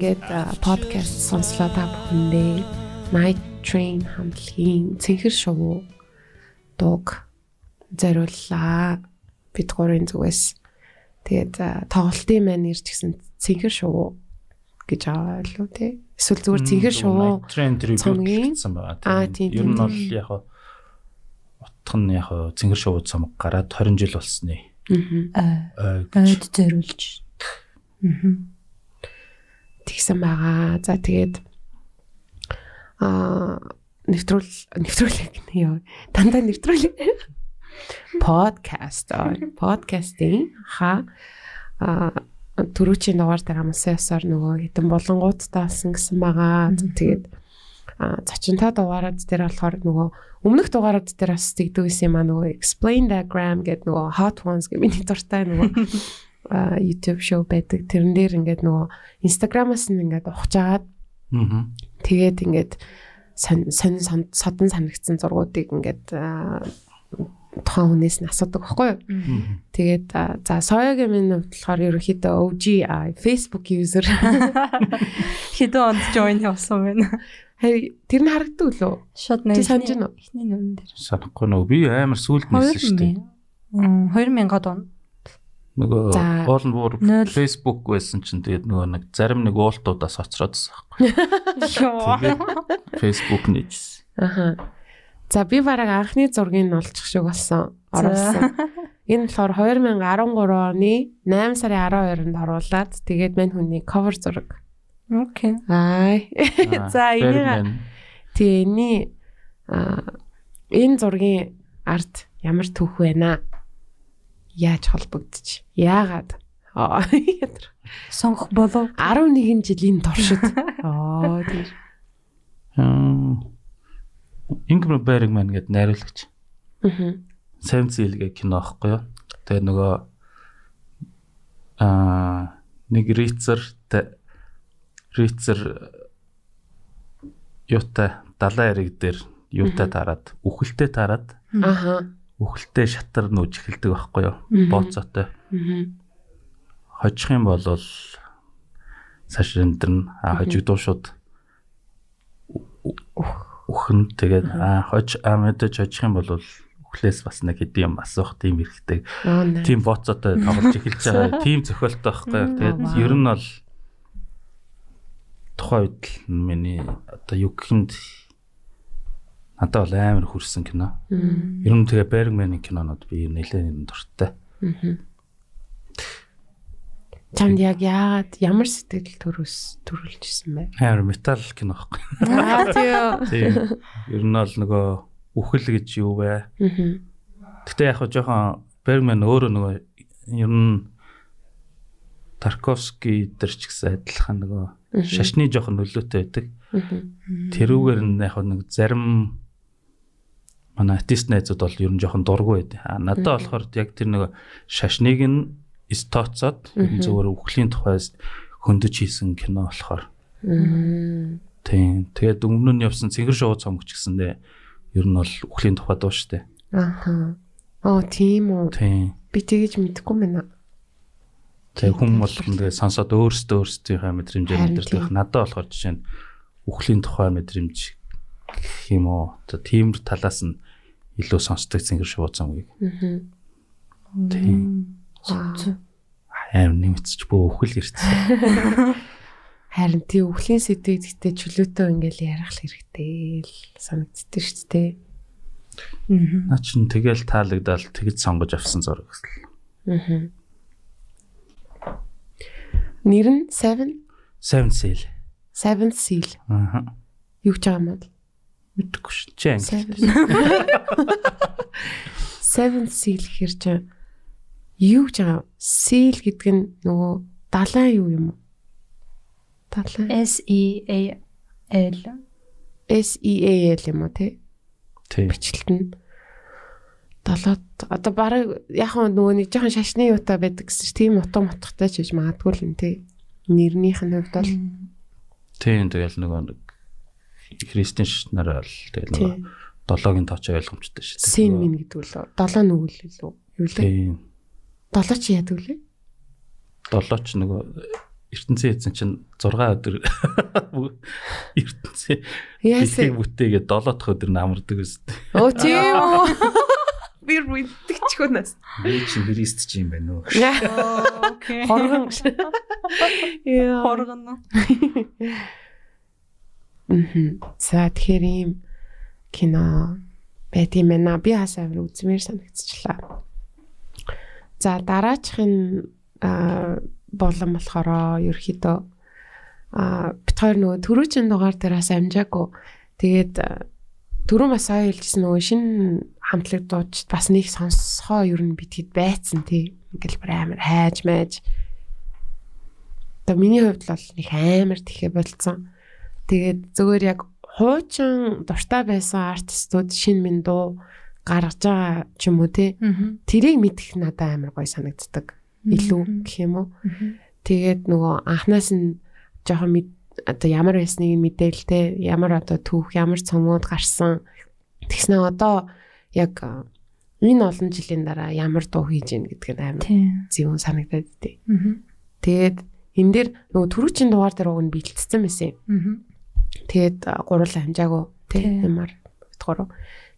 ингээд подкаст сонслоо та бүхэндээ Night Train хамтлагийн цэнхэр шоу дуг зориуллаа. Бид гурийн зүгээс тэгээд тоглолтын маань ирж гисэн цэнхэр шоу гэж аваа илүү тий. Эсвэл зүгээр цэнхэр ревю цомгийн? Аа, Тийм. Ер нь бол яг хаа утх нь яг хаа цэнгэр шувууд цомог гараад 20 жил болсны. Аа, ойд зориулж. Аа. Тэгсэн байгаа. За тэгээд аа нэвтрүүл нэвтрүүлэг гэнэ ёо. Дандаа нэвтрүүлэг. Подкаст подкастинг ха а түрүүчийн дугаар дээр амсан ясаар нөгөө хитэн болонгуудтай болсон гэсэн байгаа. Тэгээд зочинтой дугаарууд дээр болохоор нөгөө өмнөх дугаарууд дээр бас тэгдэг байсан юм аа нөгөө explain diagram гэдэг нөгөө hot ones гэх миний дуртай нөгөө YouTube show байдаг. Тэрэн дээр ингээд нөгөө Instagram-аас нь ингээд ухажгаад Аа. тэгээд ингээд сонь сонь сон- содон санагдсан зургуудыг ингээд тухайн хүнээс нь асуудаг байхгүй юу? Тэгээд за соёогийн минь болохоор ерөөхдөө OG Facebook user Хэдэн онд join явсан байна. харин тэр нь харагддаг лөө. Шууд Чи санаж байна уу? Эхний нүрэн дээр. Санахгүй нөө би амар сүлд нээсэн шүү дээ. 2000-ад он. Нөгөө уул нь буур Нөл. Facebook байсан чинь тэгээд нөгөө нэг зарим нэг уултуудаас очродсон байхгүй. Facebook нээжсэн. Аха. За би бараг анхны зургийг нь олчих шиг болсон. Оруулсан. Энэ болохоор 2013 оны 8 сарын 12-нд оруулаад тэгээд мань хүний cover зураг. Окей. Аа. За энийг Тэний а энэ зургийн арт ямар түүх байна? Яаж холбогдчих? Яагаад? Аа. Сонгох болов. 11 жилийн туршид. Аа тэр. Ингмар Бергман гэдэг найруулагч. Аа. Seal гэх кино аахгүй юу? Тэгээ нөгөө аа нэг Рицер Рицер юутай далайн эрэг дээр юутай таарад үхэлтэй таарад Аха. Үхэлтэй шатар нүүж эхэлдэг байхгүй юу? Бооцоотой. Аа. Хожих юм бол цааш эндэрн а хожигдуу шууд үхэн тэгээд а хож а мэдээж хожих юм бол үхлээс бас нэг хэдийн юм асуух тийм хэрэгтэй. Тийм боцоотой тоглож эхэлж байгаа. Тийм зохиолтой байхгүй юу? Тэгээд ер нь бол тухайн үед л миний одоо юу гэхэнд надад бол амар хүрсэн кино. Ер нь тэгээ Бергманы кинонууд би нэлээд юм дуртай. Чамд яг яагаад ямар сэтгэл төрөөс төрүүлжсэн бэ? Амар метал кино байхгүй. Аа тийм. Ер нь бол нөгөө үхэл гэж юу вэ? Гэтэ яг хоо жоохон Бергман өөрөө нөгөө ер нь Тарковский дээр ч гэсэн адилхан нөгөө шашны жоохон нөлөөтэй байдаг. Тэрүүгээр нь яг нэг зарим манай артист найзууд бол ер нь жоохон дургүй байдаг. А надад болохоор яг тэр нөгөө шашныг нь стоцоод зөвөр үхлийн тухай хөндөж хийсэн кино болохоор тийм. Тэгээд өмнө нь явсан цэнгэр шоу цомгч гэсэндээ ер нь бол үхлийн тухай дуу штэ. Аха. Оо тийм үү. Тийм. Би тэгэж мэдэхгүй байна. Тэгээ хүн болгон тэгээ сонсоод өөрсдөө өөрсдийнхээ мэдрэмжээр мэдэрдэг. Надад болохоор жишээ нь үхлийн тухай мэдрэмж гэх юм уу. Тэгээ тийм талаас нь илүү сонсдог цэнгэр шоу цомгийг. Аа. Тийм. Аим нэмэгцч бөө үхэл ирсэн. Харин тий өвлийн сэдвийг гэхдээ чөлөөтөө ингээл ярих хэрэгтэй л санагддаг шүү дээ. Аа. Наа чин тэгэл таалагдал тэгж сонгож авсан зураг гэсэн. Аа. Нэр нь Seven Seven Seal. Seven Seal. Аа. Юу гэж байгаа юм бол? Мэдээгүй шүү. Чи англи. Seven. Seal гэхэр чи юу гэж байгаа? Seal гэдэг нь нөгөө далайн юу юм уу? Далайн. S E A L SEAL юм уу те Тий. бичлэлт нь долоод одоо бараг яг нөгөө нэг жоохон шашны юутай байдаг гэсэн чинь тийм утга мутгатай ч гэж магадгүй л юм те нэрнийх нь хувьд бол Тийм тэгэл нөгөө нэг христэн шнараа л тэгэл тийм долоогийн тооч ойлгомжтой шүү дээ. син мин гэдэг үл долоо нүгэл лөө юу лээ Тийм. долоо чи яадаг үлээ Долооч нөгөө ертөнцийн эзэн чинь 6 өдөр ертөнцийн яасаа дэлхийг бүтээгээд 7 дахь өдөр намардаг үстэй. оо тийм үү би мэддэг ч хүнээс Би чи христ чи юм байна уу? Окей. хоргон яа Хоргоно. Мгм. За тэгэхээр ийм кино байт юм байна. Би хас амир үзмээр санагдчихлаа. За дараачихын аа болон болохоор ерөөхдөө аа бит хоёр нөгөө төрүүчийн дугаар дээр бас амжаагүй. Тэгээд аа, түрүү бас аа хэлжсэн нөгөө шинэ хамтлаг дууч бас нэг сонсгоо ер нь битгэд байцсан тий. Ингээл бүр амар хайж майж. Одоо миний хувьд бол нэг амар тэхэ болцсон. Тэгээд зөвөр яг хуучин дуртай байсан артистууд шин минь дуу гаргаж байгаа ч юм уу те тэрийг мэдэх надад амар гой санагддаг. Илүү гэх юм уу? Тэгээд нөгөө анханаас нь жоохон одоо ямар байсныг мэдээлтэй ямар одоо түүх ямар цомууд гарсан? Тэгснэ одоо яг энэ олон жилийн дараа ямар дуу хийж ийн гэдг нь амар зөвөн санагдаад дээ. Тэгээд энэ дээр нөгөө түрүүчийн дугаар дээр уг нь бэлтцсэн байсан юм. Тэгээд гурлаа хамжаагүй тий Тий. ямар гурав.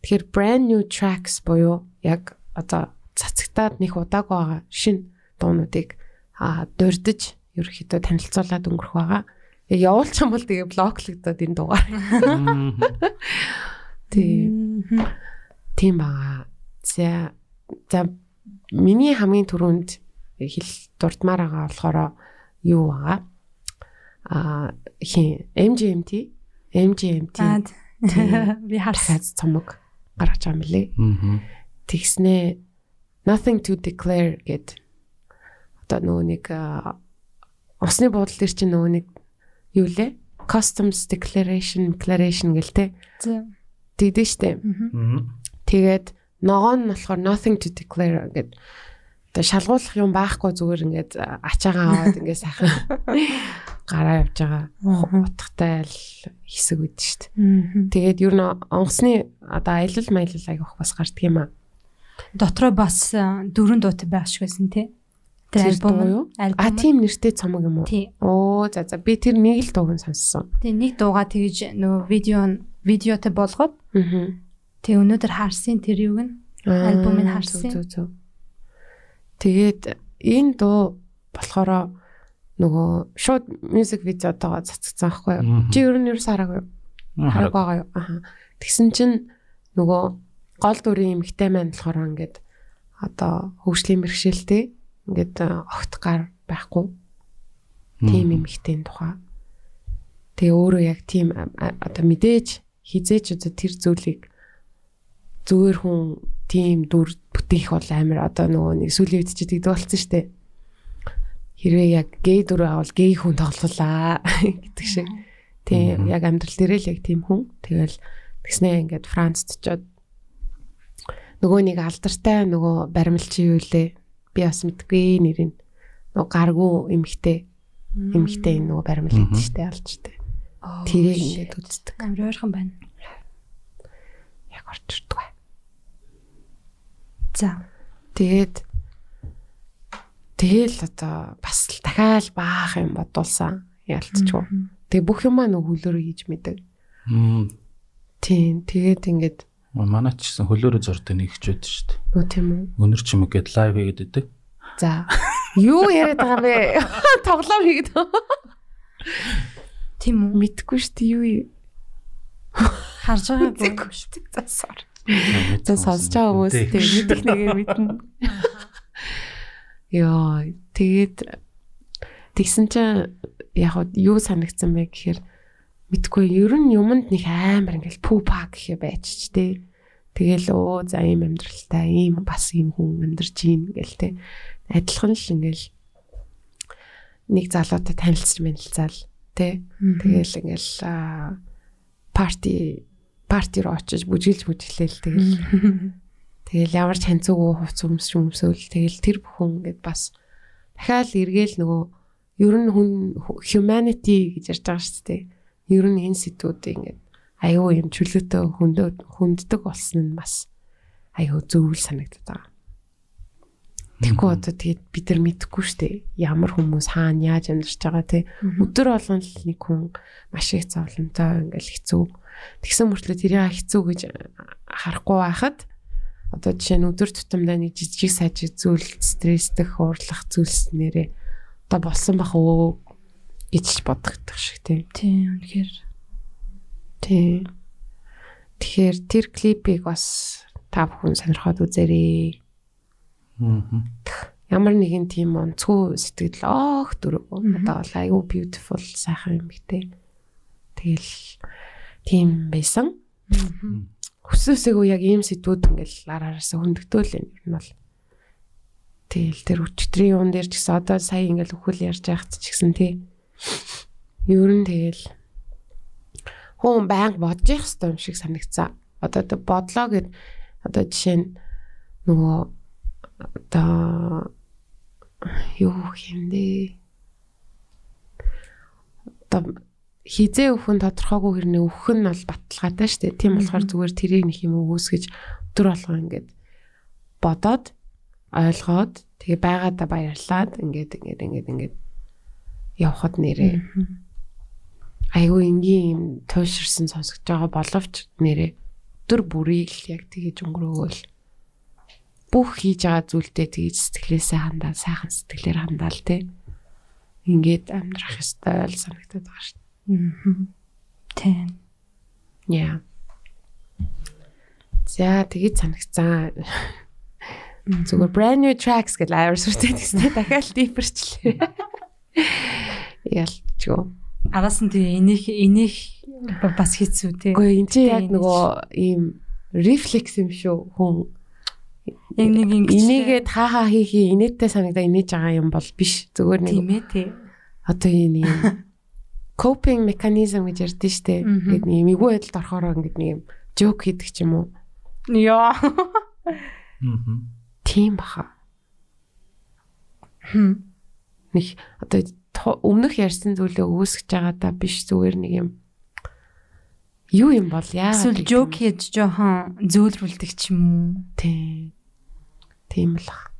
Тэгэхээр brand new tracks буюу яг одоо цацагтаад нэг удааг байгаа шин дуунуудыг а дурдж ерөөхдөө танилцуулаад өнгөрөх байгаа. Яг явуулчих юм бол тэгээ блоклогдоод энэ дугаар. Тий. Мгм. Тийм баа. За за миний хамгийн түрүүнд хэл дурдмаар байгаа болохоор юу байгаа? А хин MGMT MGMT би харсан. дахиад цомог гаргаж байгаа. Мгм. Тэгснээ nothing to declare гэд одоо нөгөө нэг усны буудлын дээр чинь нөгөө нэг юу лээ? Customs declaration declaration гэлтэй. Тэгдэж штэ. Тэгээд ногоо нь болохоор nothing to declare гэд одоо шалгуулах юм байхгүй зүгээр ингээд ачаагаа аваад ингээд сайхан гараа явж байгаа. Утгатай л хэсэг үүд штэ. Мгм. Тэгээд ер нь онгоцны одоо аялал маялал аявах бас гардг юм аа. Дотроо бас а, дөрөв дуутай байх шиг байсан тий. Тэр альбом юу? А тийм нэртэй цомог юм уу? Тий. Оо за за би тэр нэг л дууг нь сонссон. Тэгээ нэг дууга тэгж нөгөө видео видеотой болгоод Аа. тэг өнөөдөр харсан тэр юуг нь Альбомыг харсан. Зүг зүг. Тэгээд энэ дуу болохоор нөгөө шууд мьюзик видеотойгоо цацгцсан байхгүй юу? Чи ер нь ерөөс хараагүй юу? Хараагүй байгаа юу? Аха. Тэгсэн чинь нөгөө гол дүрийн эмгтэй маань болохоор ингээд одоо хөгжлийн бэрхшээлтэй ингээд а, огт гар байхгүй тийм эмэгтэй тухай. Тэгээ өөрөө яг тийм а- а- одоо мэдээж хизээч одоо тэр зүйлийг зүгээр хүн тийм дүр бүтээх бол амар одоо нөгөө нэг сүлийн үед ч тэгдэг болсон шүү дээ. Хэрвээ яг гей дүр авал гей хүн тоглолаа гэдэг шиг. Тийм яг амьдрал дээр л яг тийм хүн. Тэгэл тэгснээ ингээд Францд очоод нөгөө нэг алдартай нөгөө баримлчин юу лээ. Би бас мэдгүй нэрийг. Нөгөө гаргуу эмхтэй эмхтэй энэ нөгөө баримл гэдэг штэ алжтай. Тэрийг ингээд үздэг. амар ойрхон байна. Яг орчирдаг. За. Тэгээд тэгэл одоо бас л дахиад баах юм бодулсан. Ялцчихв. Тэгээ бүх юмаа нөгөө хөлөөрөө хийж мэдэг. Мм. Тийм. Тэгээд ингээд Манай ч гэсэн хөлөөрөө зордог нэг хчүүд шүү дээ. нөө тийм үү. Өнөр ч юм уу гээд лайв хийгээд идэг. За. Юу яриад байгаа бэ? Тоглоом хийгээд. Тийм үү? Мэдхгүй шүү дээ юу юу. Харж байгаагүй. Мэдхгүй шүү дээ. За sorry. За сонсож байгаа хүмүүс тэгээ мэдих нэгээ мэднэ. Йоо, тэгээд тэгсэн чинь яг юу санагдсан бэ гэхээр мэдгүй ер нь юмд нэг амар ингээл пүү па гэхэ байж ч тий. Тэгэл оо за ийм амьдралтай ийм бас ийм хүн амьдарч ийн гэл тий. Адилхан л ингээл нэг залуутай танилцж мэнэлцаал тий. Тэгэл ингээл аа, парти парти руу очиж бүжиглж бүжиглээл тэгэл тэгэл ямар ч ханцуугүй хувц өмс өмсөөл тэгэл тэр бүхэн ингээд бас дахиад эргээл нөгөө ер нь хүн humanity гэж ярьж байгаа шүү дээ. Ер нь энэ сэдвүүд ингээд аюу юм чөлөөтэй хөндөө хүнддэг болсон нь бас аюу зөвл санагдаад байгаа. Тэгэхгүй одоо тэгээд бид нар мэдэхгүй шүү дээ. Ямар хүмүүс хаана яаж амьдарч байгаа те. Өдөр болгон л нэг хүн маш их зовлонтой ингээл хэцүү. Тэгсэн мөртлөө тэрийг хэцүү гэж харахгүй байхад одоо жишээ нь өдөр тутамдаа нэг жижиг сажиг зүйл стресстэх, уурлах зүйлс нэрээ одоо болсон бах өө гэж бодогдох шиг тийм. Тийм үнэхээр. Тийм. Тэгэхээр тэр клипийг бас та бүхэн сонирхоод үзээрэй. Ямар нэгэн тийм онцгүй сэтгэл оох дөрөв. Одоо бол айгүй beautiful сайхан юм гэдэг. Тэгэл тийм байсан. Хүсээсээгөө яг ийм сэдвүүд ингээл араараасаа хөндөгдөөл юм ер нь бол. Тэгэл тэр өчтөрийн юун дээр ч гэсэн одоо сая ингээл өхөл ярьж байхад ч гэсэн тий. Ер нь тэгэл хүн байнга бодож явах хэрэгтэй юм шиг санагцсан. Одоо тэ бодлоо гэд одоо жишээ нь нөгөө одоо юу хэмдэ одоо хизээ өхөн тодорхойгүй хэрнээ өхөх нь бол баталгаатай шүү дээ. Тийм болохоор зүгээр тэрийг нэг юм өгөөсгөж өдөр болгоо ингээд бодоод ойлгоод тэгээ байгаадаа баярлаад ингээд ингээд ингээд ингээд явхад нэрээ. Айгүй энгийн юм туйширсан сонсогдож байгаа боловч нэрээ өдөр бүрийг яг тэгэж өнгөрөөгөөл бүх хийж байгаа зүйлдээ тэгж сэтгэлээсээ хандаа сайхан сэтгэлээр хандаал те ингээд амьдрах ёстой л санагдаад байгаа шүү Тийм. дээ. Яа. За тэгэж санагцсан. Зүгээр brand new tracks гэж амар сүртэй тэгснэ дахиад дипэрчлээ. Ялчгүй. Араас нь тэгээ энийх энийх бас хэцүү те. Гэхдээ энэ чинь яг нөгөө ийм рефлекс юм шүү хүн яг нэг ингэж энийгээ таахаа хийхи инээдтэй санагдаа инээж байгаа юм бол биш зүгээр нэг тийм ээ тий. одоо энэ юм coping mechanism гэж ярьдэн штэ. Ингээд нэг юм эвгүй байдалд орохоор ингээд нэг юм joke хийдэг ч юм уу. Яа. Аа. Тийм баха. Хм. Нэг одоо өмнөх ярьсан зүйлээ үүсгэж байгаадаа биш зүгээр нэг юм юу юм бол яагаад Эсвэл жок хийж жоохон зөөлрүүлдэг ч юм уу. Тийм. Тийм л ах.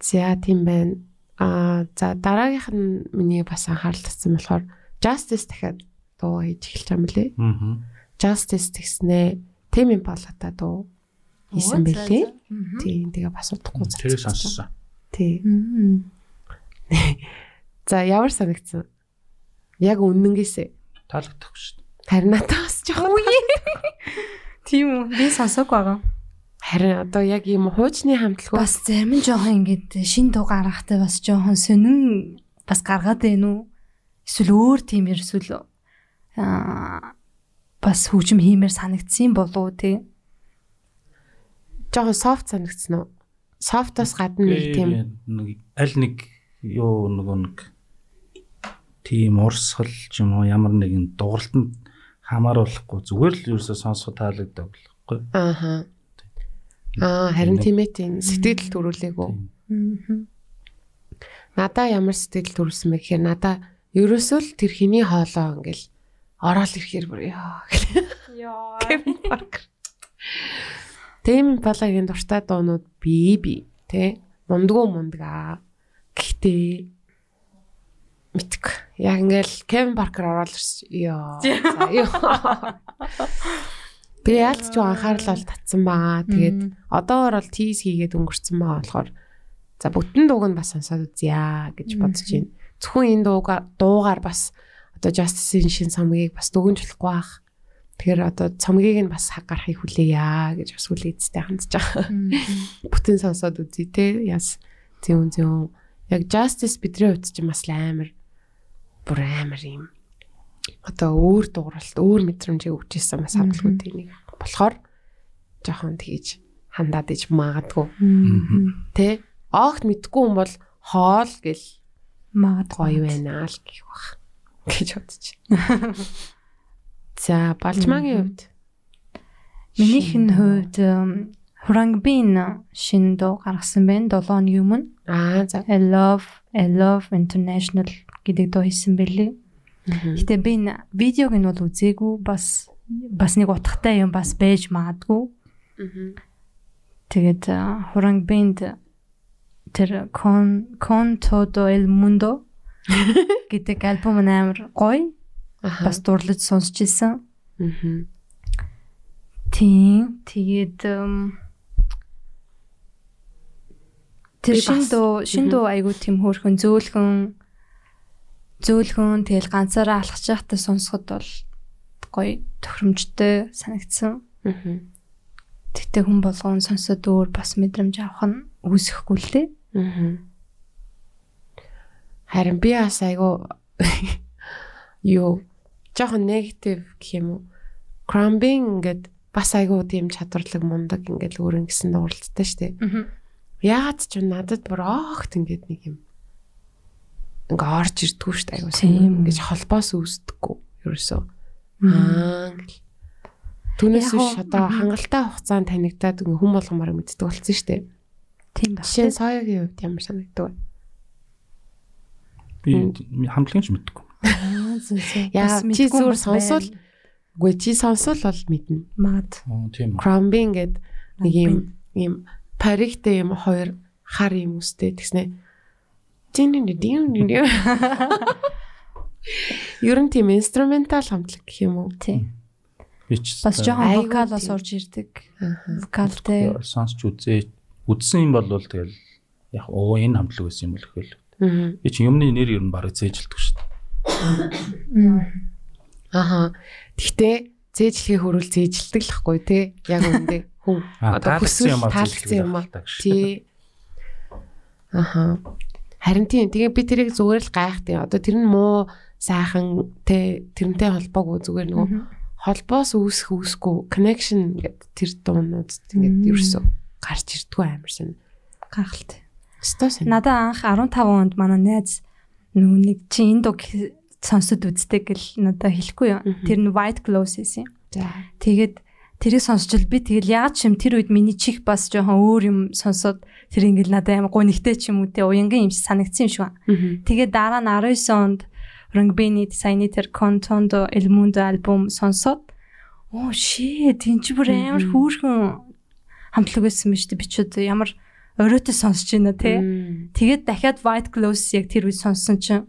За тийм байна. Аа за дараагийнх нь миний бас анхаарал татсан болохоор Justice дахиад дуу хийж эхэлж байгаа юм лээ. Аа. Justice гэснээ Tame Impala-та дуу хийсэн бэлээ. Тийм тэгээ бас удахгүй Тэрийг сонссон. Тий. За ямар санагдсан? Яг үнэнгээсээ. Таалагдахгүй шүү дээ. Харин надад бас жоохон Тийм үү. Би сонсог байгаа. Харин одоо яг ийм хуучны хамтлагууд Бас зарим нь жоохон ингэдэг шин дуу гаргахтай бас жоохон сонин бас гаргаад байна уу? Эсвэл өөр тийм ерэсвэл аа бас хөгжим хиймээр санагдсан болов тий. жоохон софт санагдсан уу? Софтоос гадна нэг тийм нэг аль нэг юу нөгөө нэг тийм урсгал ч юм уу ямар нэгэн дууралтанд хамааруулахгүй зүгээр л ерөөсөө сонсоход таалагддаг болохгүй. ааха. Аа харин тийм ээ тийм сэтгэл төрүүлээгүү. Аа. Надаа ямар сэтгэл төрүүлсэн бэ гэхээр надаа ерөөсөө л тэр хиний хоолоо ингээл ороод ирэхээр бүр яа гэх. Яа. Кевин Паркер. Тэм балагийн дуртай дуунууд би би тэ мундгүй мундгаа. Гэхдээ мэдг. Яг ингээл Кевин Паркер ороод ирсэн. Йоо. За ёо. Би яалт ч анхаарал бол татсан байгаа. Тэгээд одоогор бол тийс хийгээд өнгөрцөн байгаа болохоор за бүтэн дууг нь бас сонсоод үзье гэж бодож байна. Зөвхөн энэ дуугаар дуугаар бас одоо Justice-ийн шин цомгийг бас дүгнж болохгүй бах. Тэгэхээр одоо цомгийг нь бас хаг гарахыг хүлээе гэж бас хүлээцтэй хандж байгаа. Бүтэн сонсоод үзье те. Яс зүүн зүүн. Яг Justice бидний хувьд ч бас л амар бүр амар юм. Одоо өөр дууралт, өөр мэдрэмжийг өгч ирсэн бас хамтлагуудын нэг болохоор жоохон тгийж хандаад иж магадгүй. Тэ? Огт мэдгүй юм бол хоол гэл Магадгүй гоё байна л гэх бах. гэж бодчих. За, балжмаагийн хувьд Минийхэн хувьд Hurangbin шинэ дуу гаргасан байна 7 хоногийн өмнө. аа за. I love I love international гэдэг дуу хийсэн байлээ. Гэтэ би энэ видеог нь бол үзээгүй бас бас нэг утгатай юм бас байж магадгүй. Тэгээд Hurangbin тэр Con Con Todo el Mundo гэдэг альбом нь амар гоё. Бас дурлаж сонсч ирсэн. Тийм. Тэгээд тэр Би шин бас- дуу шин дуу айгу тийм хөөрхөн зөөлхөн зөөлхөн тэгэл ганцаараа алхаж байхдаа сонсоход бол гоё тохиромжтой санагдсан. Мгм. Тэгтээ хүн болгоон сонсоод өөр бас мэдрэмж авах нь үүсэхгүй л дээ. Мгм. Харин би бас айгу юу жоохон негатив гэх юм уу. Crumbing ингээд бас айгу тийм чадварлаг мундаг ингээд өөр ингэсэн дууралттай штэ. Яагаад ч надад бүр огт ингээд нэг юм ингээ орж ирдгүү айгу Тийм. тийм ингэж холбоос үүсдэггүй ерөөсөө. Аа. Түүнээс биш одоо хангалттай хугацаанд танигдаад ингээ хүн болгомоор мэддэг болсон штэ. Тийм ба. Жишээ нь соёгийн хувьд ямар санагддаг вэ? Би хамтлагч мэдгүй. Яа, чи зүгээр сонсвол үгүй чи сонсвол бол мэднэ. маад Оо тийм. Crumbing гэд нэг юм юм паригтэй юм хоёр хар юм үстэй тэгснэ. Ер нь тийм инструментал хамтлаг гэх юм уу? тийм. Бас жоохон вокалоос тийм. орж ирдэг. Аа. Вокалтэй. сонсч үзээ үзсэн юм бол тэгэл яг оо энэ хамтлаг байсан юм бол. Мгм. Би чи юмны нэр ер нь барыг зээжилдэг шүү дээ. Аха. Гэхдээ зээжлэхээ хөрүүл зээжилдэг л хгүй те. Яг үндэ хүн одоо юмар таалагдсан юм аа. Тий. Аха. Харин тийм тэгээ би тэрийг зүгээр л гайхт юм. Одоо тэр нь муу сайхан те тэрнтэй холбоогүй зүгээр нөгөө холбоос үүсэх үүсэхгүй connection гэдэг тэр дуунууд ингээд Мм. ерөөсөө гарч ирдгүү амар шин. Гахалтай. Стос. Надаа анх 15 онд манай найз нөгөө нэг чи энэ дог сонсод үздэг гэл надаа хэлэхгүй юу. Тэр нь White Gloves юм. За. Тэгээд тэрийг сонсчил би тэгэл ягаад ч юм тэр үед миний чих бас жоохон өөр юм сонсоод тэр ингээл надад амар гонигтэй ч юм уу те уянгийн юм шиг санагдсан юм шиг байна. Тэгээд дараа нь 19 онд Rangbini Design тэр Contondo El Mundo альбом сонсоод оо shit энэ чи бүр амар хүүрхэн хамтлаг байсан мэт би ч одоо ямар оройтой сонсож байна те. Тэгээд дахиад White Gloves яг тэр үед сонссон чинь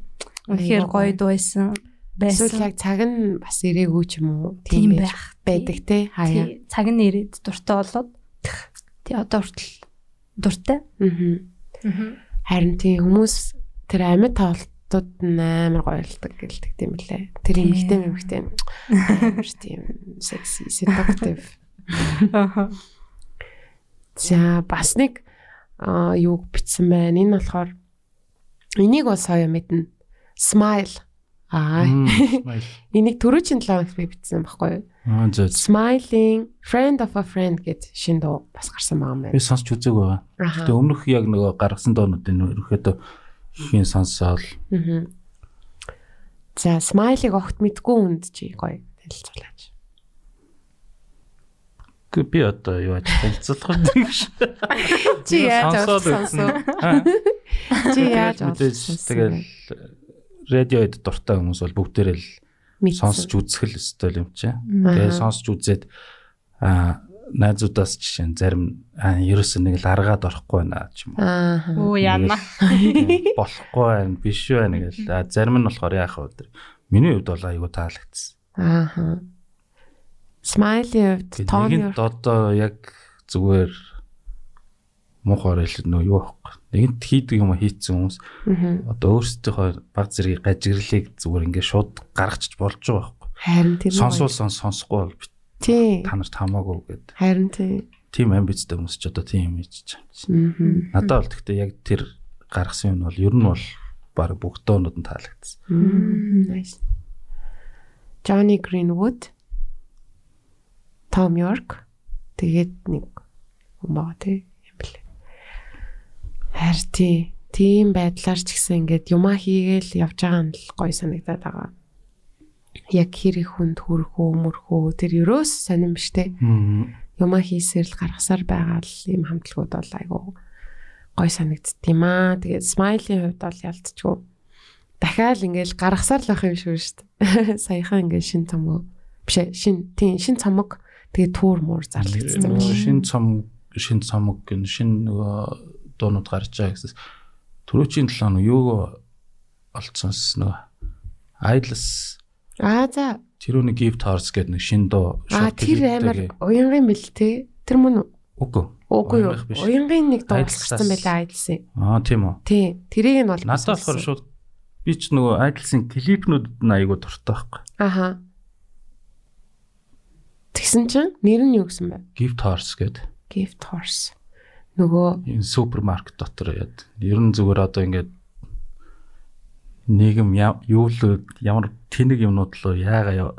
үнэхээр гоё дуу байсан. Эсвэл Байсан. яг цаг нь бас ирээгүй ч юм уу. Тийм байх. байдаг те. Хаяа. Цаг нь ирээд дуртай болоод тий одоо хүртэл дуртай. Мгм. Харин тийм хүмүүс тэр амьд тоглолтууд амар гоёлдог гэлдэг тийм лээ. Тэр Тийм. эмэгтэй эмэгтэй амар тийм секси seductive. За бас нэг аа юу бичсэн байна. Энэ болохоор энийг бол соёо мэднэ. Smile. Аа. Энийг түрүү чин 7 хоног би бичсэн байхгүй юу? Аа зөө. Smiling friend of a friend гэд шин дуу бас гарсан байгаа юм Би байна. сонсч үзээгүй байгаа. Гэтэ өмнөх яг нөгөө гаргасан доонуудын ерөөхдөө ихийн сонсоол Мгм. За, смайлыг огт мэдгүй хүнд чи гоё танилцуулаач. Гэ- би одоо юу яаж танилцуулах вэ гэж. Чи яаж сонсоо? Чи яаж мэдээж тэгэл радиод дуртай хүмүүс бол бүгдээрээ л сонсч үзэх л өстой юм чи. Тэгээ сонсч үзээд аа найзуудаас жишээ нь зарим ерөөсөө нэг л аргаад орохгүй байна ч юм уу. Оо яана. Болохгүй байна биш байна гэл. А зарим нь болохоор яах вэ тэр. Миний хувьд бол айгу таалагдсан. Аа. Смайли хувьд тооны одоо яг зүгээр муухай хэлээд нөө юу аахгүй. Нэгэнт хийдэг юм хийцэн хүмүүс одоо өөрсдийнхөө баг зэргийг гажиглалыг зүгээр ингээд шууд гаргачих болж байгаа байхгүй. харин тийм. Сонсуулсан сонсохгүй бол та нарт хамаагүй гэд. Харин тийм. Тим амбицтай хүмүүс ч одоо тийм юм хийж байгаа. Надад бол гэхдээ яг тэр гаргасан юм бол ер нь бол баг бүх доонууд нь таалагдсан. Johnny Greenwood, Tom York тэгээд нэг юм бэлээ. Харин тий тийм байдлаар ч гэсэн ингээд юмаа хийгээл явж байгаа нь л гоё санагдаад байгаа. яг хэр их хүнд хүрхүү мөрхүү тэр ерөөс сонирм биш те. Юмаа хийсээр л гаргасаар байгаа л ийм хамтлагууд бол айгу гой санагдд юм аа. Тэгээд смайлийн хувьд бол ялцчихгүй. Дахиад ингээл гаргасаар л байх юм шүү дээ. Саяхан ингээл шин цомог биш ээ, шин тийм шин цомог тэгээд туur муур зарлагдсан. Шин цом шин цомог гэн шин нөгөө дуунууд гарч байгаа гэсэн. Төрөөчийн 7 хоног юу олцсонс нөгөө Idles Аа за. тэр үний gift horse гэдэг нэг шин дуу Аа тэр амар уянгийн бэл те. Тэр мөн үгүй. Үгүй юу. Уянгийн нэг дуу гарсан байлаа айдлсан. Аа тийм үү. Тий. Тэрийг нь бол Надад болохоор шууд би ч нөгөө Idles-ийн клипнүүд нь айгу дуртай байхгүй. Аха. Тэгсэн чинь нэр нь юу гэсэн бэ? Gift horse гэдэг. Gift horse. Нөгөө Энэ супермаркет дотор яд. Ер нь зүгээр одоо ингээд нийгэм юу л ямар тэнэг юмнууд л яага яа-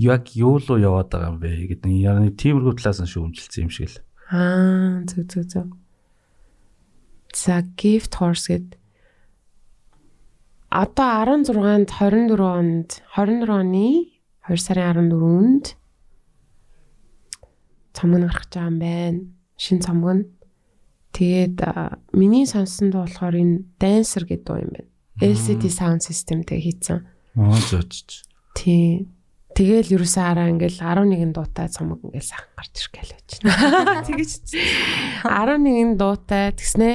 яг юу л яваад байгаа юм бэ гэдэг нэг тиймэрхүү талаас нь шүүмжилсэн юм шиг л. аа зүг зүг зүг. За gift horse гэд одоо 16-нд 24 онд 24 оны 2 сарын 14-нд цомог гарах гэж байгаа юм байна. Шин цомог нь. Тэгээд миний сонссон дуу болохоор энэ Dancer гэдэг дуу юм байна. LCD sound systemтэй хийцэн. Аа зөөч. Тий. Тэгэл ерөөсөө араа ингээл 11 дуутай цомог ингээл сайхан гарч ирэх гээл байж байна. Тэгэж чи. 11 дуутай тэгснэ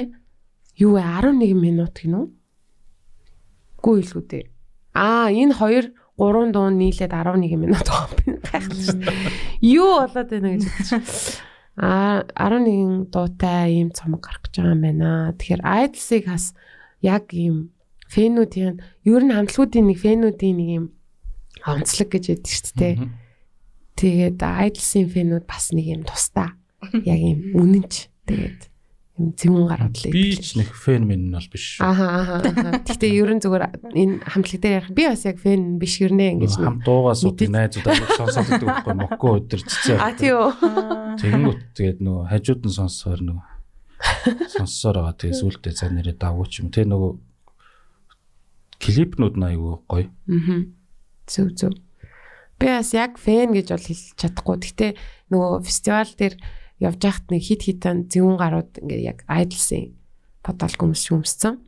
юу вэ 11 минут гинөө? Гүү илүү дээ. Аа энэ хоёр 3 дуу нийлээд 11 минут байгаа юм байна. Гайхалтай шүү. Юу болоод байна гэж бодчих. Аа 11 дуутай ийм цомог гарах гэж байгаа юм байна. Тэгэхээр Idles-ыг бас яг ийм фэнүүдийн ер нь хамтлагуудын нэг фэнүүдийн нэг ийм онцлог гэж яддаг шүү дээ. Тэгээд Idles-ийн фэнүүд бас нэг юм тусдаа. Яг юм үнэнч. Тэгээд юм зүүн гараад л Би ч нэг фэн минь нь бол биш. Аха аха. аха. Гэхдээ ер нь зүгээр энэ хамтлаг дээр ярих би бас яг фэн биш гэрнэ ингэж. Хам дуугаа сууд Мэдээж. найзууд сонсоод байдаг байхгүй мокко өдөр цэцээ. А тий юу. Тэгэнгүүт тэгээд нөгөө хажууд нь сонсоор нөгөө сонссоор байгаа. Тэгээд сүултээ цаа нэрээ давууч юм. Тэ нөгөө клипнүүд нь айгүй гоё. Аа. Зүг зүг. Би бас яг фэн гэж бол хэлж чадахгүй. Гэхдээ нөгөө фестивал дээр явж байхад нэг хит хитэн зүүн гарууд ингээ яг Idles-ийн фотоалбом шүүмссэн.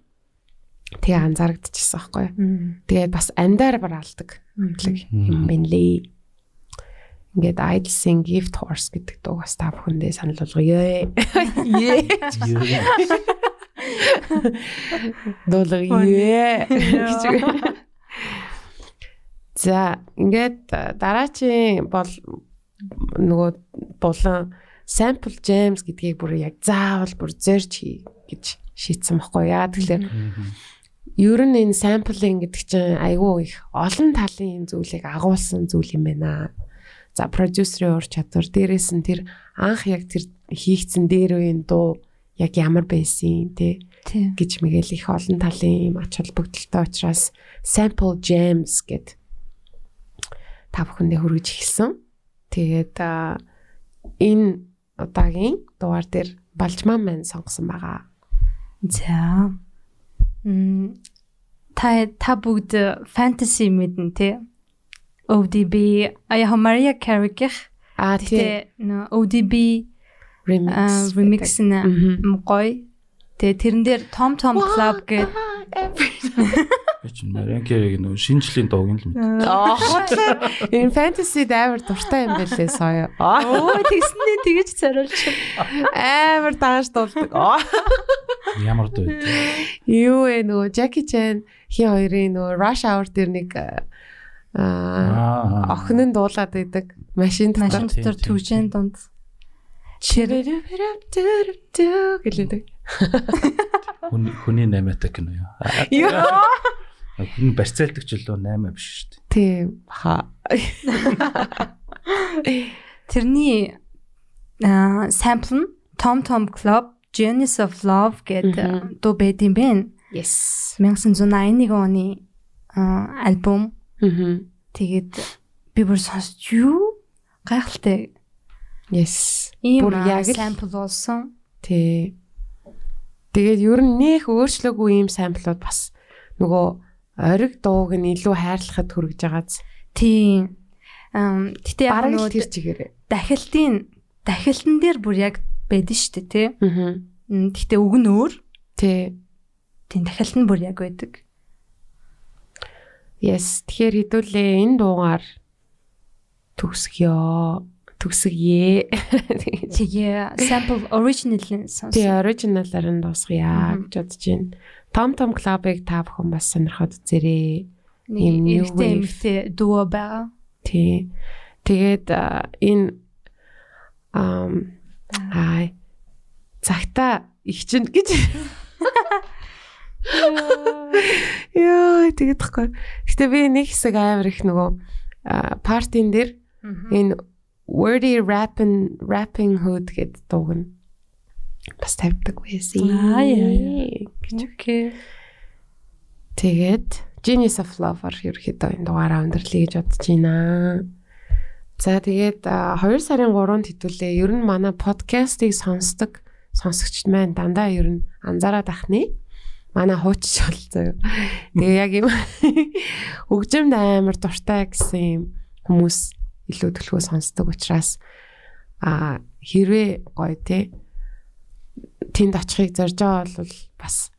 Тэгээ анзаарэгдчихсэн байхгүй юу. Тэгээд бас амдаар бар алдаг. хамтлаг юм байна лээ. Ингээд Idles-ийн Gift Horse гэдэг дуу бас та бүхэндээ санал болгоё. Гэж үгүй. За, ингээд дараачийн бол нөгөө дулаан sample jams гэдгийг бүр яг заавал бүр зорж хий гэж шийдсэн байхгүй яа. Тэгэхээр ер нь энэ sampling гэдэг чинь айгүй их олон талын зүйлийг агуулсан зүйл юм байна. За продюсерийн ур чадвар дээрээс нь тэр анх яг тэр хийгдсэн дээр үеийн дуу яг ямар байсан те гэж мэгэл их олон талын юм ач холбогдолтой учраас sample jams гэд та бүхэндээ хүргэж эхэлсэн. Тэгээд энэ удаагийн дугаар дээр балжман маань сонгосон байгаа. За. Мм та та бүгд фэнтези мэднэ тий. ODB ая Maria Carey-гих Аа тий нөө ODB remix remix Мгм. гоё. Тэгээ тэрэн дээр Tom Tom Club гэдэг Би чинь Маренкерийг нөө шинжлэлийн дууг юм л мэд. Аа энэ fantasy амар дуртай юм байлээ соё. Аа, Оо тэгснээ тэгэж царилч. Амар дааш дуулдаг. Ямар дуу вэ? Юу вэ нөгөө Jackie Chan хин хоёрын нөгөө Rush Hour дээр нэг аа Аа. охин нь дуулаад байдаг. Машин дотор. Машин дотор тийм, төвжэн дунд. гэлээдэг. Хүн хүний 8 кино юу? Яа. Хүн барьцаалдаг ч лөө 8 биш шүү дээ. Тийм ха. Тэрний аа sample нь Tom Tom Club Genius of Love гэдэг дуу байд юм бэ. Yes. 1981 оны аа, альбом. Тэгээд би бүр сонсч юу гайхалтай Yes. ийм Бүр яг л- sample болсон. Тий. Тэгээд ер нь нэх өөрчлөөгүй ийм самплууд бас нөгөө ориг дууг нь илүү хайрлахад хүрэж байгааз. Тийм. Ам гэтээ яг нөгөө тэр чигээрээ. дахилтын дахилтан дээр бүр яг байдэн шүү дээ тий. Аа. М, Гэтээ үг нь өөр. Тэ. Тийм дахилт нь бүр яг байдаг. Yes, тэгэхээр хэдүүлээ энэ дуугаар төгсгөө. Төгсгөө. Тэгээ sample original-ын сонс. Тий, оригиналаар нь дуусгая гэж бодож байна. Том том клубыг та бүхэн бас сонирхоод үзээрэй. Ийм wave. эмэгтэй дуо байгаа. Тий. Тэгээд энэ ам хай цагта их чинь гэж Яа, тэгээд тахгүй. Гэтэ би нэг хэсэг амар их нөгөө партин дээр энэ wordy rapping rapping hood гэдэг дууг нь бас тавьдаг байсан. Аа, яа. Окей. Тэгээд Genius of Love-аар ерөөхдөө энэ дугаараа өндөрлөе гэж бодож байна. За тэгээд 2 сарын 3-нд хэдүүлээ. Ер нь манай подкастыг сонсдог сонсогчд маань дандаа ер нь анзаараад ахны. Манай хуучч бол заяа. Тэгээ яг юм өгжимд амар дуртай гэсэн юм хүмүүс илүү төлхөө сонсдог учраас а хэрвээ гоё те тэнд очихыг зорж байгаа бол бас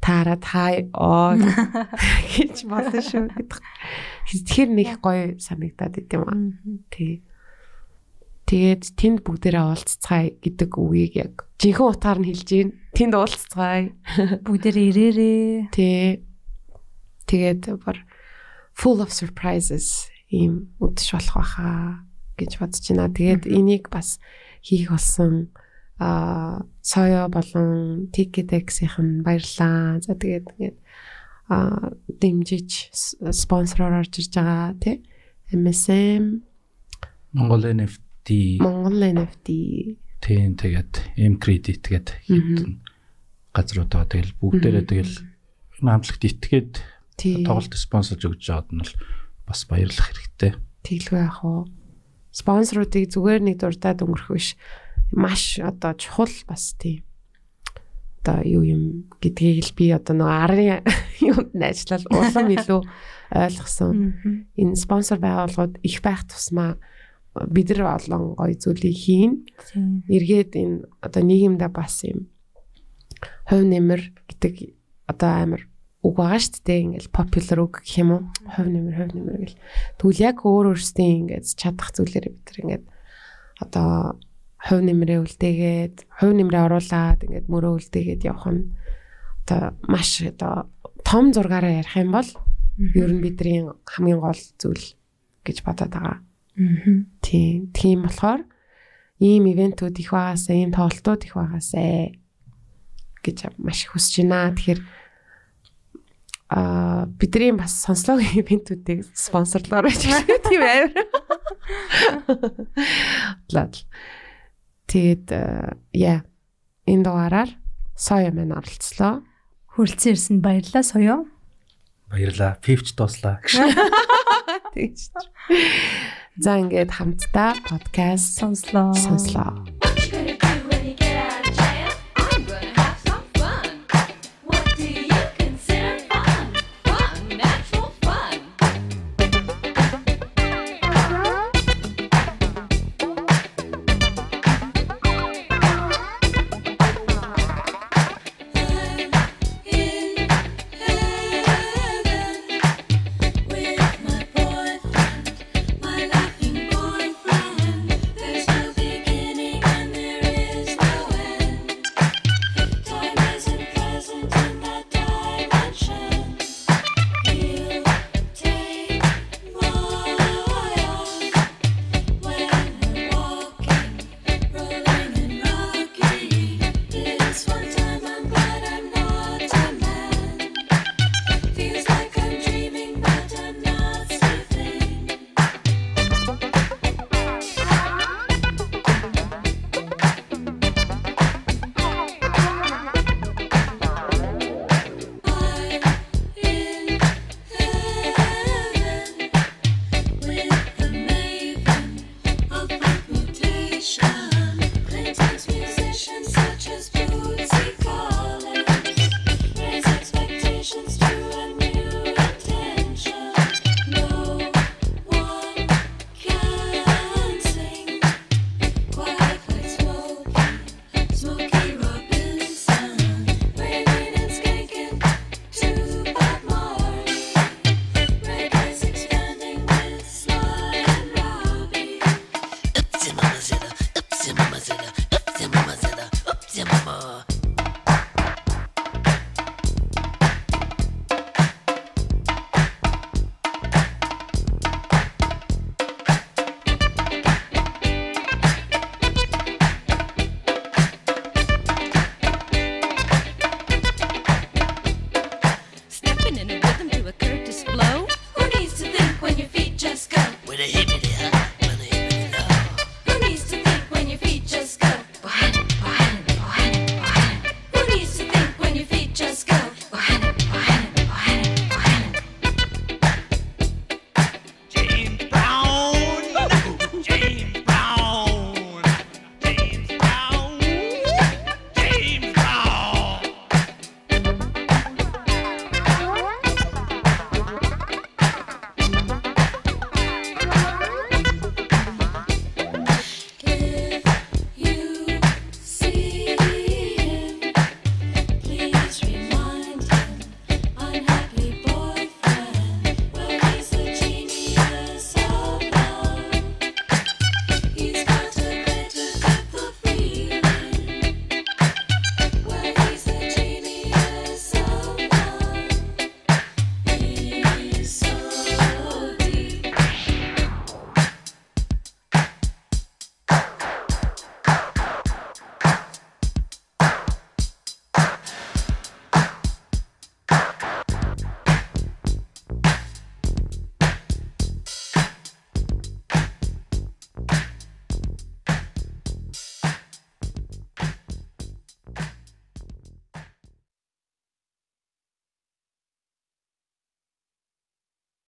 таарад хай оо гэж болно шүү гэдэг. Тэгэхээр нэг гоё санагдаад идэм аа. Тий. Тэгээд тэнд бүгдээрээ уулзцгаая гэдэг үгийг яг жинхэнэ утгаар нь хэлж гин. Тэнд уулзцгаая. Бүгдээр ирээрээ. Тий. Тэгээд бар full of surprises ийм үдших болох байхаа гэж бодож байна. Тэгээд энийг бас хийх болсон а соё болон Ticket-X-ийн баярлаа. За тэгээд ингээд а дэмжиж спонсороор орж ирж байгаа тий. MSM Монгол NFT Монгол NFT тийм тэгээд M credit тэгээд хэдэн газрууд байгаа. Тэгэл бүгдээрээ тэгэл энэ хамтлагт итгээд тоглолт спонсорж өгч байгаад нь бол бас баярлах хэрэгтэй. тэглгүй яах вэ? Спонсоруудыг зүгээр нэг дурдаад өнгөрөх биш. Маш одоо чухал бас тийм. Одоо юу юм гэдгийг л би одоо нөгөө арын нь ажиллал улам илүү ойлгосон. Энэ спонсор байгууллагууд их байх тусмаа бид нар олон гоё зүйлийг хийн. Эргээд энэ одоо нийгэмдээ бас юм хувь нэмэр гэдэг одоо амар үг байгаа шүү дээ ингээл popular үг гэх юм уу хувь нэмэр хувь нэмэр гэл тэгвэл яг өөр өөрсдийн ингээд чадах зүйлээр бид нар ингээд одоо хувь нэмрээ үлдээгээд хувь нэмрээ оруулаад ингээд мөрөө үлдээгээд явах нь одоо маш одоо том зургаараа ярих юм бол ер нь бидний хамгийн гол зүйл гэж бодоод байгаа. Тийм. Тийм болохоор ийм ивентүүд их байгаасаа, ийм тоглолтууд их байгаасаа гэж маш их хүсэж байна. Тэгэхээр а бидний бас сонслог ивентүүдийг спонсорлоор байж байгаа тийм амар. Лад. Тэгээд э, яа энэ дугаараар соё мэн оролцлоо. Хүрэлцэн ирсэнд баярлалаа соёо. Баярлаа. Пивч дууслаа. Тэгж. За ингээд хамтдаа подкаст Сонслоо. сонслоо.